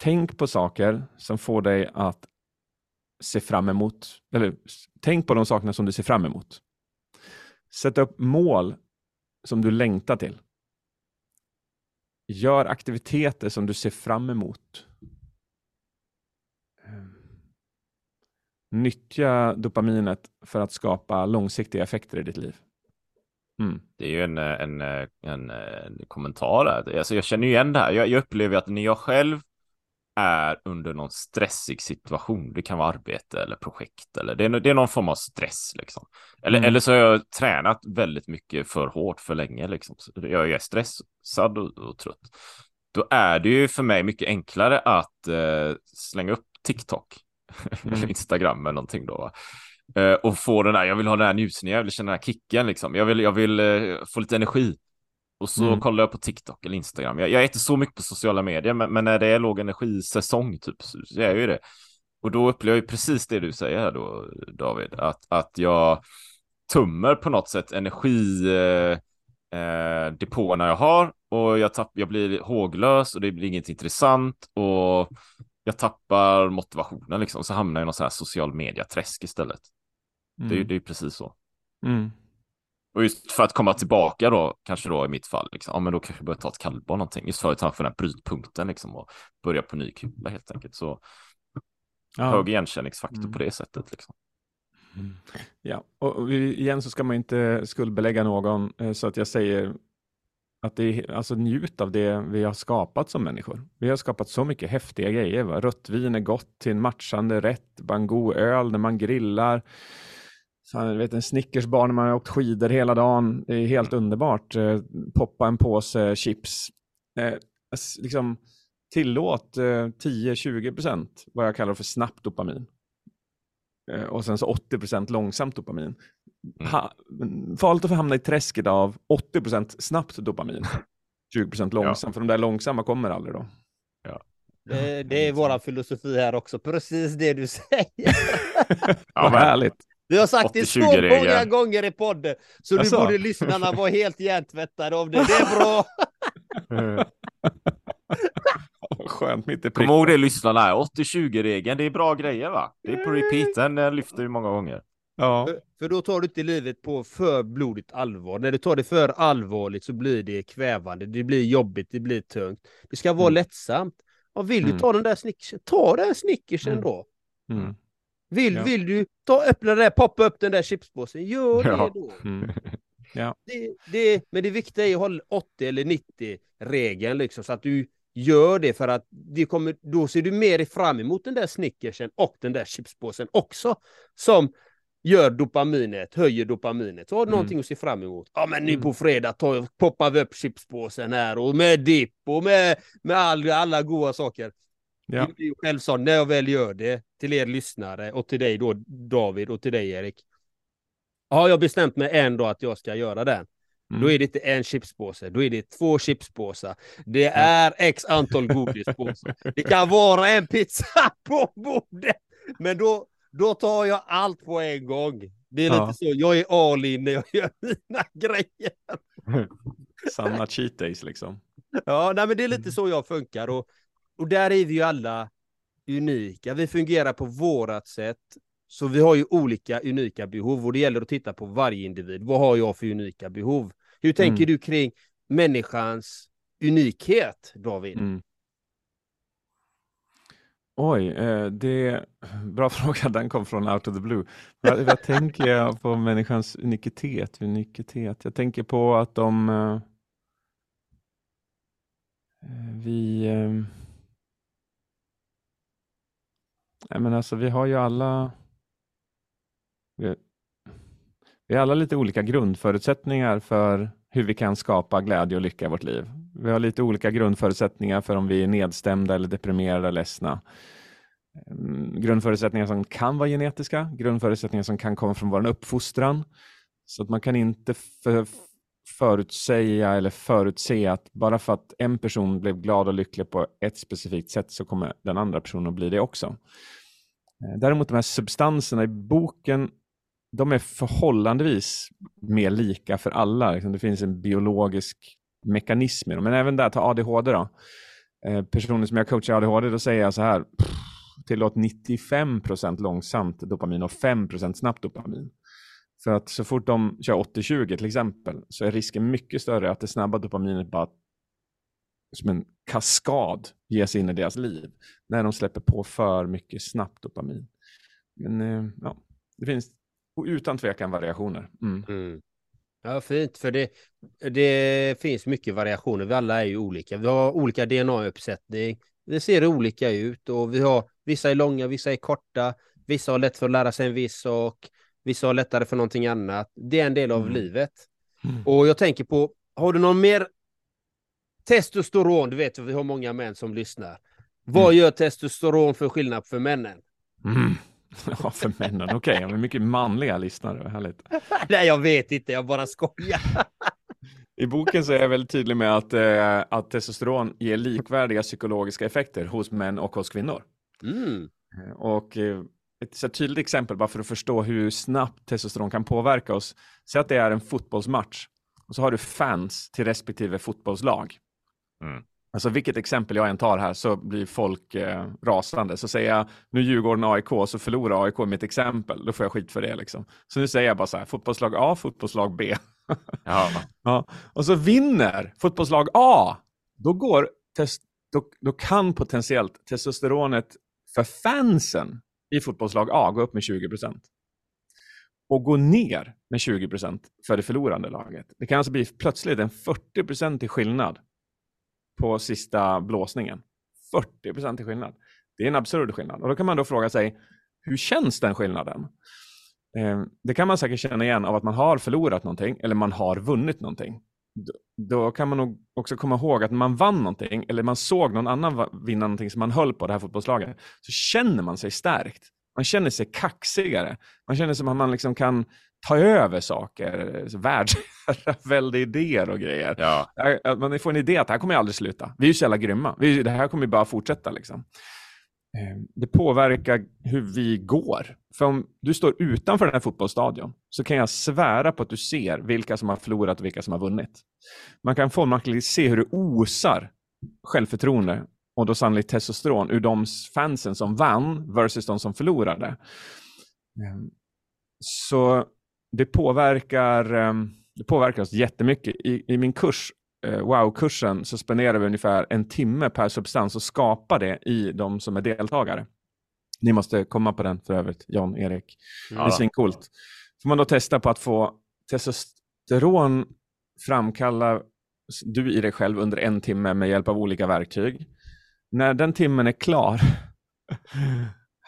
Tänk på saker som får dig att se fram emot, eller tänk på de sakerna som du ser fram emot. Sätt upp mål som du längtar till. Gör aktiviteter som du ser fram emot. Ehm, nyttja dopaminet för att skapa långsiktiga effekter i ditt liv. Mm. Det är ju en, eh, en, eh, en, eh, en kommentar. Alltså jag känner igen det här. Jag, jag upplever att när jag själv är under någon stressig situation. Det kan vara arbete eller projekt eller det är, det är någon form av stress liksom. Eller, mm. eller så har jag tränat väldigt mycket för hårt för länge liksom. Så jag är stressad och, och trött. Då är det ju för mig mycket enklare att eh, slänga upp TikTok mm. eller Instagram eller någonting då. Eh, och få den där, jag vill ha den här njusningen, jag vill känna den här kicken liksom. Jag vill, jag vill eh, få lite energi. Och så mm. kollar jag på TikTok eller Instagram. Jag, jag är inte så mycket på sociala medier, men, men när det är låg energisäsong typ, så, är jag ju det. Och då upplever jag precis det du säger här då, David, att, att jag tummer på något sätt energi eh, eh, depåerna jag har och jag, tapp, jag blir håglös och det blir inget intressant och jag tappar motivationen liksom, så hamnar jag i någon sån här social media-träsk istället. Mm. Det, är precis så. Mm. Och just för att komma tillbaka då, kanske då i mitt fall, liksom, ja men då kanske börja ta ett kallbad någonting, just för att ta för den här brytpunkten liksom och börja på ny kula helt enkelt. Så ja. hög igenkänningsfaktor mm. på det sättet liksom. Mm. Ja, och igen så ska man inte skuldbelägga någon, eh, så att jag säger att det är, alltså njut av det vi har skapat som människor. Vi har skapat så mycket häftiga grejer. Va? Rött vin är gott till en matchande rätt, bara en god öl när man grillar. Fan, vet, en Snickersbar när man har åkt skidor hela dagen. Det är helt underbart. Eh, poppa en påse chips. Eh, liksom, tillåt eh, 10-20% vad jag kallar för snabbt dopamin. Eh, och sen så 80% långsamt dopamin. Mm. Farligt att få hamna i träsket av 80% snabbt dopamin. 20% långsamt, ja. för de där långsamma kommer aldrig då. Ja. Det, det är vår filosofi här också, precis det du säger. ja, vad härligt. Vi har sagt det så många gånger i podden, så nu borde lyssnarna vara helt hjärntvättade av det. Det är bra. Skönt mitt i Kom ihåg det lyssnarna, 80-20-regeln, det är bra grejer va? Det är på repeat, den lyfter vi många gånger. Ja. För, för, då tar du inte livet på för blodigt allvar. När du tar det för allvarligt så blir det kvävande, det blir jobbigt, det blir tungt. Det ska vara mm. lättsamt. Ja, vill du mm. ta den där snickersen, ta den snickersen mm. då. Mm. Vill, ja. vill du ta, öppna det där, poppa upp den där chipspåsen, gör ja. det då. Mm. Ja. Det, det, men det viktiga är att hålla 80 eller 90 regeln liksom, så att du gör det för att det kommer, då ser du mer fram emot den där snickersen och den där chipspåsen också. Som gör dopaminet, höjer dopaminet. Så har du mm. någonting att se fram emot. Ja men nu mm. på fredag tar, poppar vi upp chipspåsen här och med dipp och med, med all, alla goda saker. Ja. Blir själv så när jag väl gör det till er lyssnare och till dig då David och till dig Erik. Har jag bestämt mig en dag att jag ska göra den. Mm. Då är det inte en chipspåse, då är det två chipspåsar. Det är x antal godispåsar. det kan vara en pizza på bordet. Men då, då tar jag allt på en gång. Det är ja. lite så, jag är all in när jag gör mina grejer. Sanna cheat days liksom. Ja, nej, men det är lite så jag funkar. Och och där är vi ju alla unika. Vi fungerar på vårat sätt. Så vi har ju olika unika behov och det gäller att titta på varje individ. Vad har jag för unika behov? Hur tänker mm. du kring människans unikhet, David? Mm. Oj, eh, det är bra fråga. Den kom från out of the blue. Vad, vad tänker jag på människans unikitet, unikitet? Jag tänker på att de... Eh, vi... Nej, men alltså, vi har ju alla vi, vi har alla lite olika grundförutsättningar för hur vi kan skapa glädje och lycka i vårt liv. Vi har lite olika grundförutsättningar för om vi är nedstämda eller deprimerade eller ledsna. Mm, grundförutsättningar som kan vara genetiska, grundförutsättningar som kan komma från vår uppfostran. Så att man kan inte för, förutsäga eller förutse att bara för att en person blev glad och lycklig på ett specifikt sätt så kommer den andra personen att bli det också. Eh, däremot de här substanserna i boken, de är förhållandevis mer lika för alla. Liksom, det finns en biologisk mekanism i dem. Men även där, ta ADHD då. Eh, personer som jag coachar ADHD, då säger jag så här, tillåt 95% långsamt dopamin och 5% snabbt dopamin. För att så fort de kör 80-20 till exempel så är risken mycket större att det snabba dopaminet bara som en kaskad ger sig in i deras liv när de släpper på för mycket snabbt dopamin. Men eh, ja, det finns utan tvekan variationer. Mm. Mm. Ja, fint, för det, det finns mycket variationer. Vi alla är ju olika. Vi har olika DNA-uppsättning. Det ser olika ut och vi har vissa är långa, vissa är korta. Vissa har lätt för att lära sig en viss sak. Vissa har lättare för någonting annat. Det är en del av Mm. livet. Mm. Och jag tänker på, har du någon mer testosteron? Du vet, vi har många män som lyssnar. Vad Mm. gör testosteron för skillnad för männen? Mm. Ja, för männen. Okej, okay. men mycket manliga lyssnare. Härligt. Nej, jag vet inte, jag bara skojar. I boken så är jag väldigt tydlig med att, eh, att testosteron ger likvärdiga psykologiska effekter hos män och hos kvinnor. Mm. Och eh, ett så tydligt exempel bara för att förstå hur snabbt testosteron kan påverka oss. Säg att det är en fotbollsmatch och så har du fans till respektive fotbollslag. Mm. Alltså vilket exempel jag än tar här så blir folk eh, rasande. Så säger jag nu Djurgården AIK så förlorar AIK mitt exempel. Då får jag skit för det liksom. Så nu säger jag bara så här fotbollslag A, fotbollslag B. Ja. Ja, och så vinner fotbollslag A. Då, går test, då, då kan potentiellt testosteronet för fansen i fotbollslag A gå upp med 20 procent och gå ner med 20 för det förlorande laget. Det kan alltså bli plötsligt en 40 i skillnad på sista blåsningen. 40 i skillnad. Det är en absurd skillnad. Och då kan man då fråga sig, hur känns den skillnaden? Eh, det kan man säkert känna igen av att man har förlorat någonting eller man har vunnit någonting. Då kan man nog också komma ihåg att när man vann någonting eller man såg någon annan vinna någonting som man höll på det här fotbollslaget så känner man sig stärkt. Man känner sig kaxigare. Man känner som att man liksom kan ta över saker, världsherravälde idéer och grejer. Ja. Att Man får en idé att det här kommer aldrig sluta. Vi är ju så jävla grymma. Det här kommer ju bara fortsätta. Liksom. Eh, det påverkar hur vi går. För om du står utanför den här fotbollsstadion så kan jag svära på att du ser vilka som har förlorat och vilka som har vunnit. Man kan formligen se hur det osar självförtroende och då sannolikt testosteron ur de fansen som vann versus de som förlorade. Eh, så det påverkar, eh, det påverkar oss jättemycket. I, i min kurs, wow-kursen, så spenderar vi ungefär en timme per substans och skapar det i de som är deltagare. Ni måste komma på den för övrigt, Jan, Erik. Det är svincoolt. Får man då testa på att få testosteron framkalla du i dig själv under en timme med hjälp av olika verktyg. När den timmen är klar,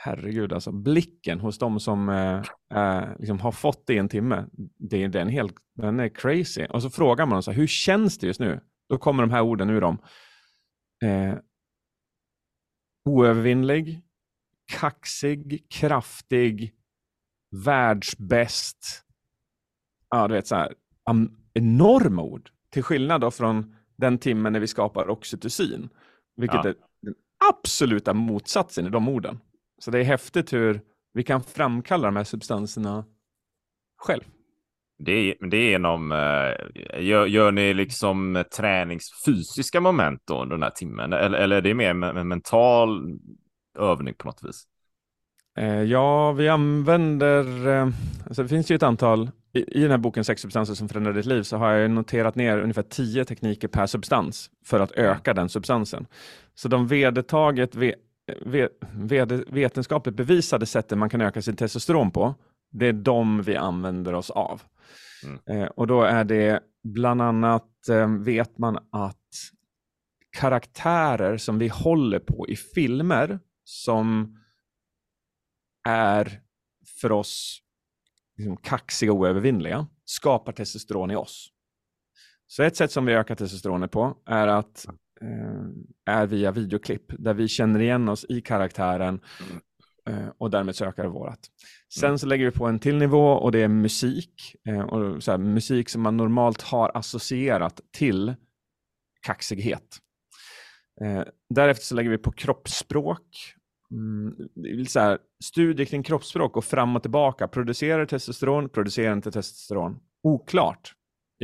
herregud alltså, blicken hos de som eh, eh, liksom har fått det i en timme, det, är- den, helt, den är crazy. Och så frågar man dem så här, hur känns det just nu? Då kommer de här orden ur dem. Eh, oövervinnlig, kaxig, kraftig, världsbäst. Ja, du vet så här, enorma ord. Till skillnad då från den timmen när vi skapar oxytocin, vilket Ja. är den absoluta motsatsen i de orden. Så det är häftigt hur vi kan framkalla de här substanserna själv. Det är, det är genom, eh, gör, gör ni liksom träningsfysiska moment då den här timmen? Eller, eller är det mer med mental övning på något vis? Eh, ja, vi använder, eh, alltså det finns ju ett antal, i, i den här boken Sex substanser som förändrar ditt liv så har jag noterat ner ungefär tio tekniker per substans för att öka den substansen. Så de vedertaget, ve, ve, ved, vetenskapligt bevisade sätten man kan öka sin testosteron på, det är de vi använder oss av. Mm. Eh, och då är det bland annat, eh, vet man att karaktärer som vi håller på i filmer som är för oss liksom kaxiga och oövervinnliga skapar testosteron i oss. Så ett sätt som vi ökar testosteronet på är att är via videoklipp där vi känner igen oss i karaktären eh, och därmed så ökar det vårat. Sen så lägger vi på en till nivå och det är musik. Eh, och så här, musik som man normalt har associerat till kaxighet. Eh, därefter så lägger vi på kroppsspråk. Mm, så här, studier kring kroppsspråk och fram och tillbaka. Producerar testosteron, producerar inte testosteron. Oklart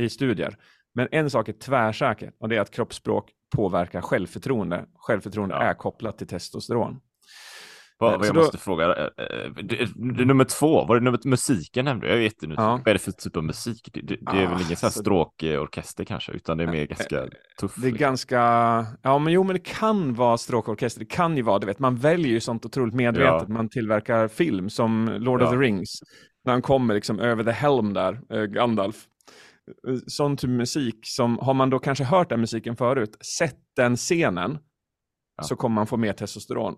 i studier. Men en sak är tvärsäker och det är att kroppsspråk påverkar självförtroende. Självförtroende Ja. är kopplat till testosteron. Vad, Eh, vad jag då- måste fråga, eh, eh, det, det, nummer två, var det nummer, musiken nämnde du? Jag är jättenyfiken. Ja. Vad är det för typ av musik? Det, det, det är Ah, väl ingen sån här stråkorkester kanske, utan det är mer ganska tuff. Det är liksom. ganska, ja men jo men det kan vara stråkorkester, det kan ju vara, du vet, man väljer ju sånt otroligt medvetet, Ja. man tillverkar film som Lord of Ja. the Rings, när han kommer liksom över the helm där, Gandalf. Sån typ musik som, har man då kanske hört den musiken förut, sett den scenen, Ja. så kommer man få mer testosteron.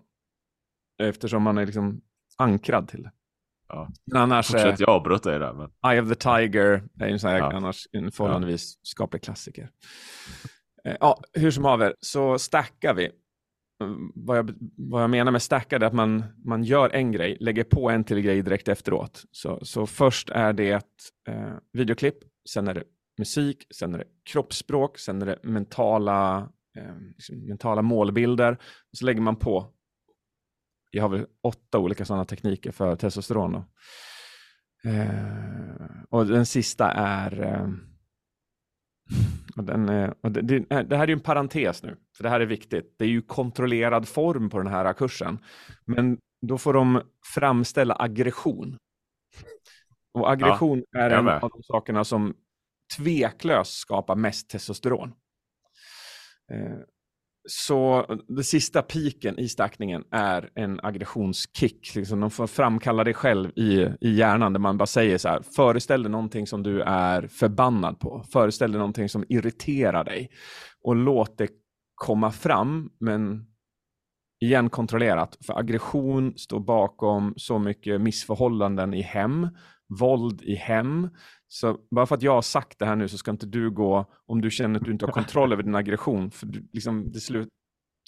Eftersom man är liksom ankrad till det. Ja. Men annars, Fortsätt, jag avbröt dig där. Men... Eye of the Tiger är en sån här Ja. annars en förhållandevis skaplig klassiker. Eh, Ja, hur som haver så stackar vi. Vad jag, vad jag menar med stackar är att man, man gör en grej, lägger på en till grej direkt efteråt. Så, så först är det ett eh, videoklipp, sen är det musik, sen är det kroppsspråk, sen är det mentala, eh, liksom mentala målbilder. Och så lägger man på, jag har väl åtta olika sådana tekniker för testosteron. Då. Eh, och den sista är... Eh, Eh, den, är- och det, det, det här är ju en parentes nu, för det här är viktigt. Det är ju kontrollerad form på den här kursen. Men då får de framställa aggression. Och aggression är jag en av de sakerna som tveklöst skapar mest testosteron. Så eh, den sista piken i stackningen är en aggressionskick. Liksom de får framkalla det själv i, i hjärnan där man bara säger så här. Föreställ dig någonting som du är förbannad på. Föreställ dig någonting som irriterar dig. Och låt det komma fram, men igen kontrollerat. För aggression står bakom så mycket missförhållanden i hem, våld i hem. Så bara för att jag har sagt det här nu så ska inte du gå, om du känner att du inte har kontroll över din aggression, för du, liksom, det slut,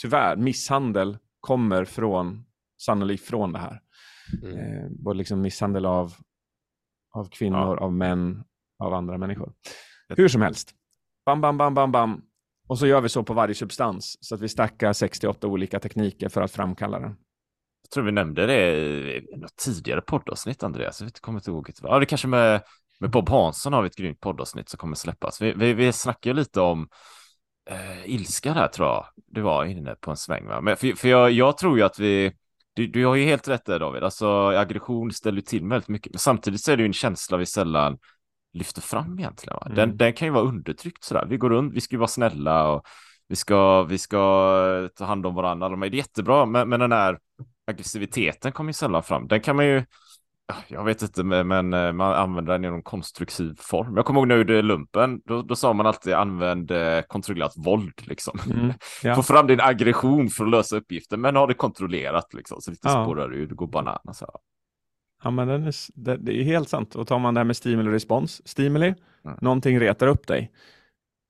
tyvärr, misshandel kommer från, sannolikt från det här. Mm. Eh, både liksom misshandel av, av kvinnor, av män, av andra människor. Hur som helst. Bam, bam, bam, bam, bam. Och så gör vi så på varje substans, så att vi stackar 68 olika tekniker för att framkalla den. Jag tror vi nämnde det i något tidigare poddavsnitt, Andreas. Jag kommer inte ihåg. Ja, det kanske med, med Bob Hansson har vi ett grymt poddavsnitt som kommer släppas. Vi, vi, vi snackar lite om eh, ilska där, tror jag. Du var inne på en sväng, va? Men för, för jag, jag tror ju att vi... Du, du har ju helt rätt där, David. Alltså, aggression ställer till väldigt mycket. Men samtidigt så är det ju en känsla vi sällan lyfter fram egentligen. Va? Den, Mm. den kan ju vara undertryckt sådär. Vi går runt, vi ska ju vara snälla och vi ska, vi ska ta hand om varandra. Det är jättebra, men, men den här aggressiviteten kommer ju sällan fram. Den kan man ju, jag vet inte, men eh, man använder den i någon konstruktiv form. Jag kommer ihåg när jag gjorde lumpen, då, då sa man alltid använd eh, kontrollerat våld liksom. Mm, ja. Få fram din aggression för att lösa uppgiften, men ha det kontrollerat liksom. Så lite Ja. spårar du, du går bananas. Ja, men den är, det, det är helt sant. Och tar man det här med stimuli och respons. Stimuli, Mm. någonting retar upp dig.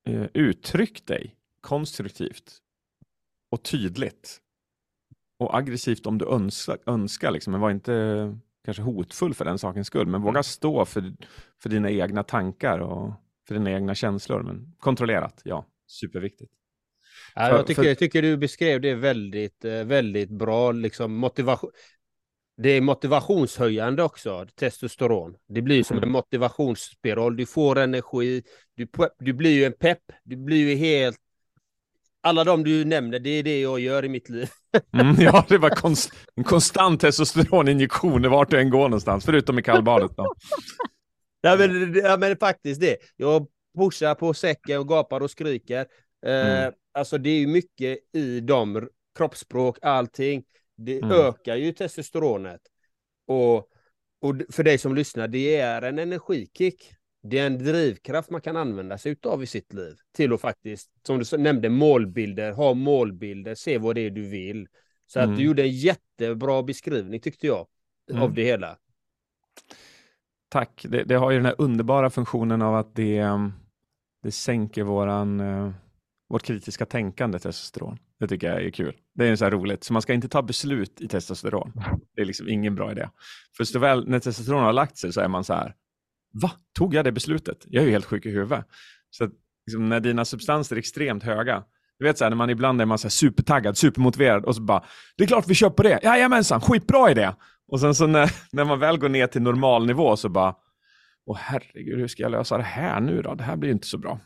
Eh, uttryck dig konstruktivt och tydligt. Och aggressivt om du önskar, önskar liksom, men var inte kanske hotfull för den sakens skull. Men våga stå för, för dina egna tankar och för dina egna känslor. Men kontrollerat, ja, superviktigt. Ja, För- jag, tycker, för- jag tycker du beskrev det väldigt, eh, väldigt bra. Liksom motivation. Det är motivationshöjande också, testosteron. Det blir som en motivationsspiral. Du får energi, du, du blir ju en pepp, du blir ju helt... Alla de du nämner, det är det jag gör i mitt liv. Mm, ja, det var konst, en konstant testosteroninjektion vart du än går någonstans, förutom i kallbadet. Ja, men, ja, men faktiskt det. Jag pushar på säcken och gapar och skriker. Eh, Mm. Alltså det är ju mycket i de kroppsspråk, allting. Det Mm. ökar ju testosteronet. Och, och för dig som lyssnar, det är en energikick. Det är en drivkraft man kan använda sig utav i sitt liv. Till att faktiskt, som du nämnde, målbilder, ha målbilder, se vad det är du vill. Så Mm. att du gjorde en jättebra beskrivning tyckte jag, Mm. av det hela. Tack. Det, det har ju den här underbara funktionen av att det, det sänker våran, uh, vårt kritiska tänkande testosteron. Det tycker jag är kul. Det är så roligt. Så man ska inte ta beslut i testosteron. Det är liksom ingen bra idé. För så väl när testosteron har lagt sig så är man så här, va? Tog jag det beslutet? Jag är ju helt sjuk i huvudet. Så att, liksom, när dina substanser är extremt höga, du vet så här, när man ibland är man så supertaggad, supermotiverad och så bara, det är klart vi kör på det. Jajamensan, skitbra idé. Och sen så när, när man väl går ner till normalnivå så bara, åh herregud, hur ska jag lösa det här nu då? Det här blir ju inte så bra.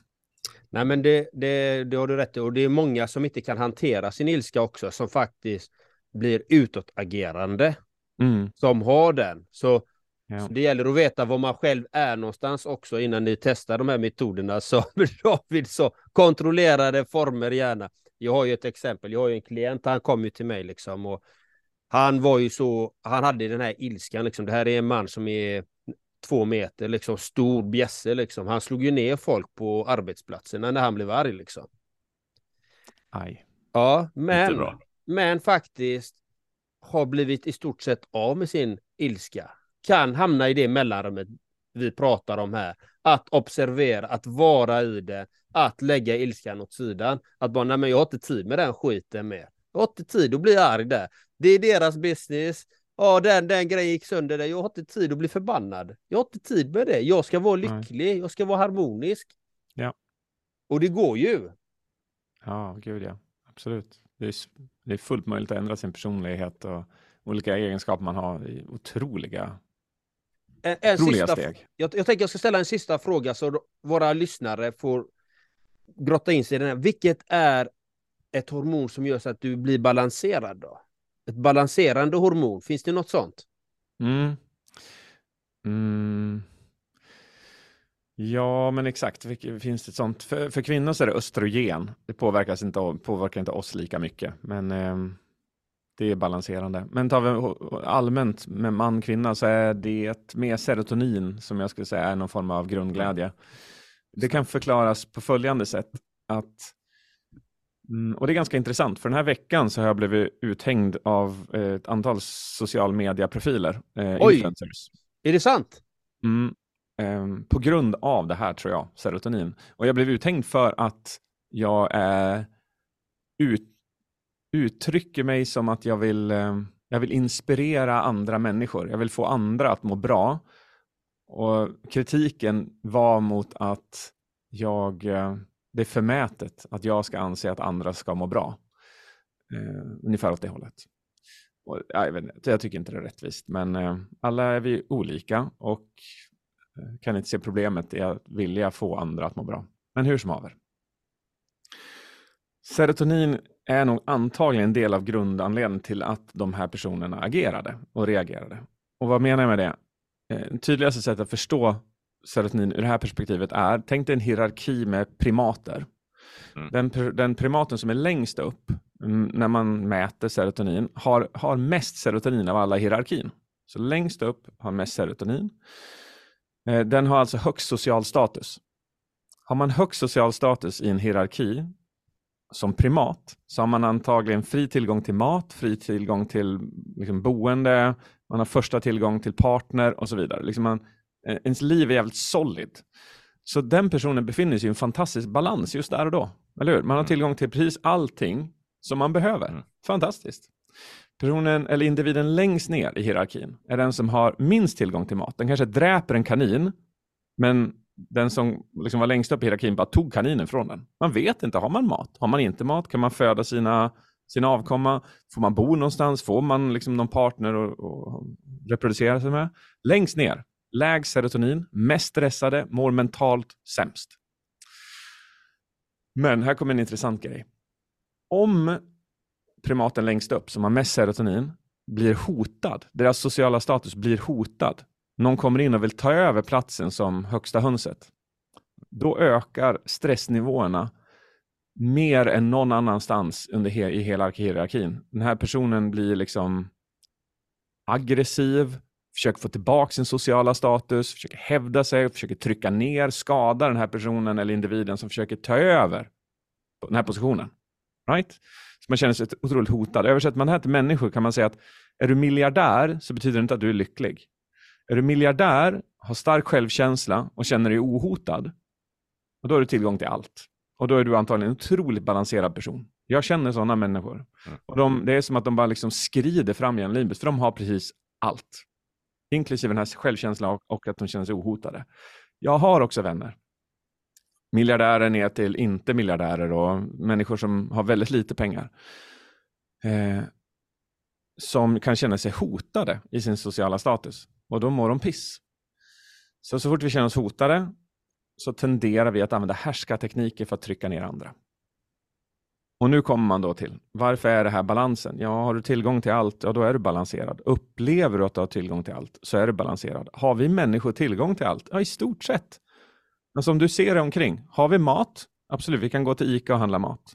Nej, men det, det, det har du rätt i. Och det är många som inte kan hantera sin ilska också, som faktiskt blir utåtagerande. Mm. Som har den. Så, Ja. så det gäller att veta var man själv är någonstans också innan ni testar de här metoderna. Så David så kontrollerade former gärna. Jag har ju ett exempel. Jag har ju en klient. Han kom ju till mig liksom och han var ju så. Han hade den här ilskan liksom. Det här är en man som är två meter liksom stor bjässe liksom. Han slog ju ner folk på arbetsplatserna när han blev arg liksom. Aj. Ja, men, men faktiskt har blivit i stort sett av med sin ilska. Kan hamna i det mellanrummet vi pratar om här. Att observera, att vara i det, att lägga ilskan åt sidan. Att bara, nej men jag har inte tid med den skiten mer. Jag har inte tid att bli arg där. Det är deras business. Ja, den, den grejen gick sönder där. Jag har inte tid att bli förbannad. Jag har inte tid med det. Jag ska vara Nej. lycklig. Jag ska vara harmonisk. Ja. Och det går ju. Ja, gud ja. Absolut. Det är, det är fullt möjligt att ändra sin personlighet och olika egenskaper man har otroliga, En, en otroliga sista, steg. Jag, jag tänker jag ska ställa en sista fråga så våra lyssnare får grotta in sig i den här. Vilket är ett hormon som gör så att du blir balanserad då? Ett balanserande hormon, finns det något sånt? Mm. Mm. Ja, men exakt. Finns det sånt? För, för kvinnor så är det östrogen. Det påverkas inte, av- påverkar inte oss lika mycket, men ehm, det är balanserande. Men tar vi allmänt med man kvinna så är det mer serotonin som jag skulle säga är någon form av grundglädje. Det kan förklaras på följande sätt att Mm, och det är ganska intressant, för den här veckan så har jag blivit uthängd av eh, ett antal social media-profiler, eh, Oj. influencers. Är det sant? Mm, ehm, på grund av det här tror jag, serotonin. Och jag blev uthängd för att jag är ut, uttrycker mig som att jag vill, eh, jag vill inspirera andra människor. Jag vill få andra att må bra. Och kritiken var mot att jag, eh, det är förmätet att jag ska anse att andra ska må bra. Eh, ungefär åt det hållet. Och, jag, vet inte, jag tycker inte det är rättvist, men eh, alla är vi olika och eh, kan inte se problemet i att vilja få andra att må bra. Men hur som haver. Serotonin är nog antagligen en del av grundanledningen till att de här personerna agerade och reagerade. Och vad menar jag med det? Eh, tydligaste sättet att förstå serotonin ur det här perspektivet är, tänk dig en hierarki med primater. Mm. Den, den primaten som är längst upp mm, när man mäter serotonin har, har mest serotonin av alla i hierarkin. Så längst upp har mest serotonin. Eh, Den har alltså högst social status. Har man högst social status i en hierarki som primat så har man antagligen fri tillgång till mat, fri tillgång till liksom, boende, man har första tillgång till partner och så vidare. Liksom man, eh, ens liv är jävligt solid. Så den personen befinner sig i en fantastisk balans just där och då. Eller hur? Man har tillgång till precis allting som man behöver. Mm. Fantastiskt. Personen eller individen längst ner i hierarkin är den som har minst tillgång till mat. Den kanske dräper en kanin, men den som liksom var längst upp i hierarkin bara tog kaninen från den. Man vet inte, har man mat? Har man inte mat? Kan man föda sina, sina avkomma? Får man bo någonstans? Får man liksom någon partner att att reproducera sig med? Längst ner, lägst serotonin, mest stressade, mår mentalt sämst. Men här kommer en intressant grej. Om primaten längst upp, som har mest serotonin, blir hotad, deras sociala status blir hotad, någon kommer in och vill ta över platsen som högsta hönset, då ökar stressnivåerna mer än någon annanstans under he- i hela hierarkin. Den här personen blir liksom aggressiv, försöker få tillbaka sin sociala status, försöker hävda sig, försöker trycka ner, skada den här personen eller individen som försöker ta över den här positionen. Right? Så man känner sig otroligt hotad. Översätter man det här till människor kan man säga att är du miljardär så betyder det inte att du är lycklig. Är du miljardär, har stark självkänsla och känner dig ohotad, och då har du tillgång till allt. Och då är du antagligen en otroligt balanserad person. Jag känner sådana människor. Och de, det är som att de bara liksom skrider fram genom livet, för de har precis allt. Inklusive den här självkänslan och, och att de känner sig ohotade. Jag har också vänner. Miljardärer ner till inte miljardärer och människor som har väldigt lite pengar. Eh, som kan känna sig hotade i sin sociala status. Och då mår de piss. Så så fort vi känner oss hotade så tenderar vi att använda härskartekniker för att trycka ner andra. Och nu kommer man då till, varför är det här balansen? Ja, har du tillgång till allt, ja då är du balanserad. Upplever du att du har tillgång till allt, så är du balanserad. Har vi människor tillgång till allt? Ja, i stort sett. Men som du ser dig omkring, har vi mat? Absolut, vi kan gå till ICA och handla mat.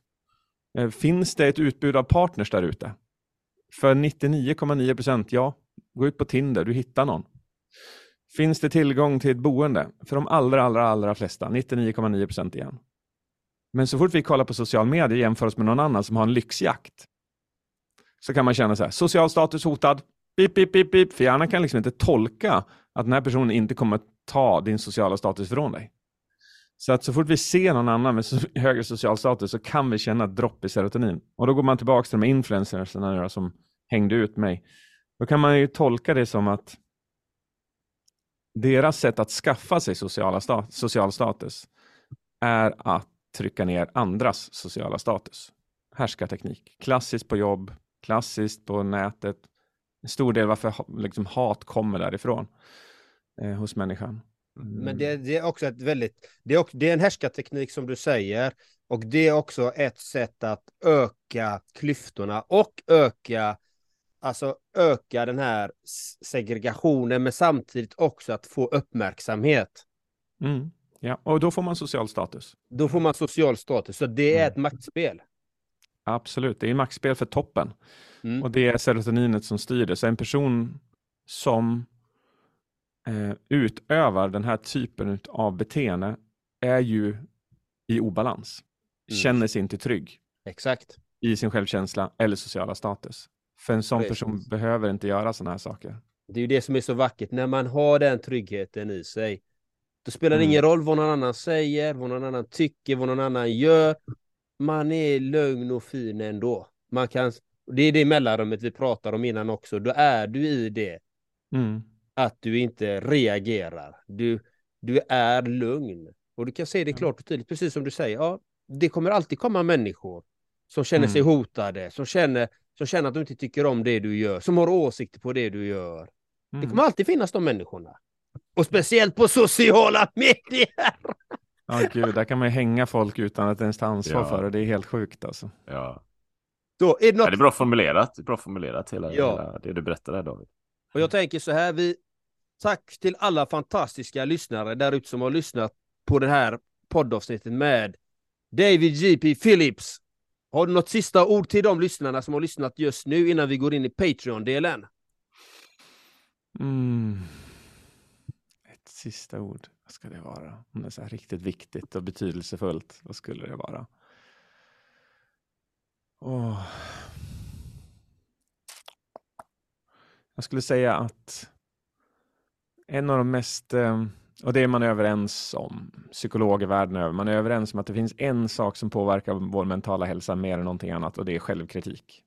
Eh, finns det ett utbud av partners där ute? För 99,9 procent, ja. Gå ut på Tinder, du hittar någon. Finns det tillgång till ett boende? För de allra, allra, allra flesta, 99,9 procent igen. Men så fort vi kollar på social media och jämför oss med någon annan som har en lyxjakt, så kan man känna så här, social status hotad, pip, pip, pip, pip, för hjärnan kan liksom inte tolka att den här personen inte kommer ta din sociala status från dig. Så att så fort vi ser någon annan med högre social status så kan vi känna ett dropp i serotonin. Och då går man tillbaka till de influencersna som hängde ut mig. Då kan man ju tolka det som att deras sätt att skaffa sig sociala sta social status är att trycka ner andras sociala status. Härskarteknik. Klassiskt på jobb, klassiskt på nätet. En stor del varför liksom, hat kommer därifrån eh, hos människan. Mm. Men det, det, är också ett väldigt, det är, också, det är en härskarteknik som du säger. Och det är också ett sätt att öka klyftorna och öka, alltså öka den här segregationen, men samtidigt också att få uppmärksamhet. Mm. Ja, och då får man social status. Då får man social status, så det är mm. ett maktspel. Absolut, det är ett maktspel för toppen. Mm. Och det är serotoninet som styr det. Så en person som eh, utövar den här typen av beteende är ju i obalans. Mm. Känner sig inte trygg. Exakt. I sin självkänsla eller sociala status. För en sån Precis. person behöver inte göra sådana här saker. Det är ju det som är så vackert, när man har den tryggheten i sig. Då spelar det mm. ingen roll vad någon annan säger, vad någon annan tycker, vad någon annan gör. Man är lugn och fin ändå. Man kan, det är det mellanrummet vi pratar om innan också. Då är du i det. Mm att du inte reagerar. Du, du är lugn. Och du kan se det klart och tydligt, precis som du säger. Ja, det kommer alltid komma människor som känner sig mm. hotade, som känner, som känner att de inte tycker om det du gör, som har åsikter på det du gör. Mm. Det kommer alltid finnas de människorna. Och speciellt på sociala medier. Ja, gud, där kan man hänga folk utan att ens ta ansvar ja. för det. Det är helt sjukt alltså. Ja. Då, är det, något... ja, det är bra formulerat. Bra formulerat hela, ja. hela det du berättade David. Och jag tänker så här, vi tack till alla fantastiska lyssnare där ute som har lyssnat på det här poddavsnittet med David J.P. Phillips. Har du något sista ord till de lyssnarna som har lyssnat just nu innan vi går in i Patreon-delen? Mm. Ett sista ord, vad ska det vara? Om det är så här riktigt viktigt och betydelsefullt, vad skulle det vara? Oh. Jag skulle säga att en av de mest, eh, och det är man överens om, psykologer världen över, man är överens om att det finns en sak som påverkar vår mentala hälsa mer än någonting annat och det är självkritik.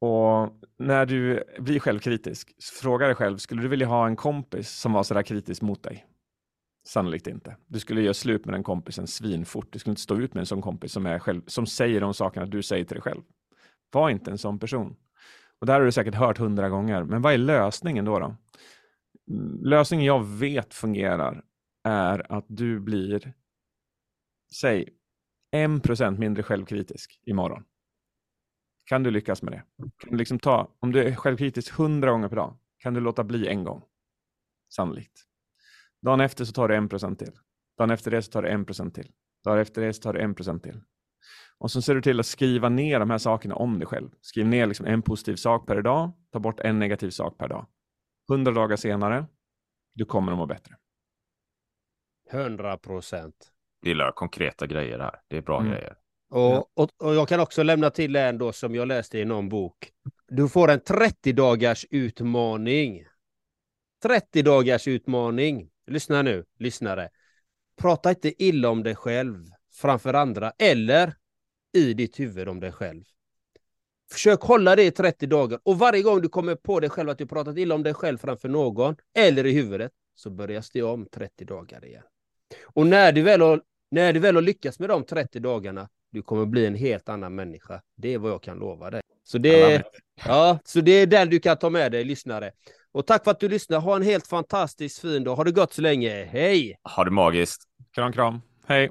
Och när du blir självkritisk, fråga dig själv, skulle du vilja ha en kompis som var sådär kritisk mot dig? Sannolikt inte. Du skulle göra slut med den kompisen svinfort. Du skulle inte stå ut med en sån kompis som, är själv, som säger de sakerna du säger till dig själv. Var inte en sån person. Och där har du säkert hört hundra gånger. Men vad är lösningen då? då? Lösningen jag vet fungerar är att du blir, säg, 1% mindre självkritisk imorgon. Kan du lyckas med det? Kan du liksom ta, om du är självkritisk hundra gånger per dag, kan du låta bli en gång? Sannolikt. Dagen efter så tar du 1% till. Dagen efter det så tar du 1% till. Dagen efter det så tar du 1% till. Och så ser du till att skriva ner de här sakerna om dig själv. Skriv ner liksom en positiv sak per dag, ta bort en negativ sak per dag. Hundra dagar senare, du kommer att må bättre. Hundra procent. Vi gillar konkreta grejer här. Det är bra mm. grejer. Och, och, och, jag kan också lämna till en då som jag läste i någon bok. Du får en 30 dagars utmaning. 30 dagars utmaning. Lyssna nu, lyssnare. Prata inte illa om dig själv framför andra eller i ditt huvud om dig själv. Försök hålla det i 30 dagar och varje gång du kommer på dig själv att du pratat illa om dig själv framför någon eller i huvudet så börjas det om 30 dagar igen. Och när du väl har, när du väl har lyckats med de 30 dagarna, du kommer bli en helt annan människa. Det är vad jag kan lova dig. Så det, ja, så det är den du kan ta med dig, lyssnare. Och tack för att du lyssnar. Ha en helt fantastiskt fin dag. Ha det gott så länge. Hej! Ha det magiskt. Kram, kram. Hej!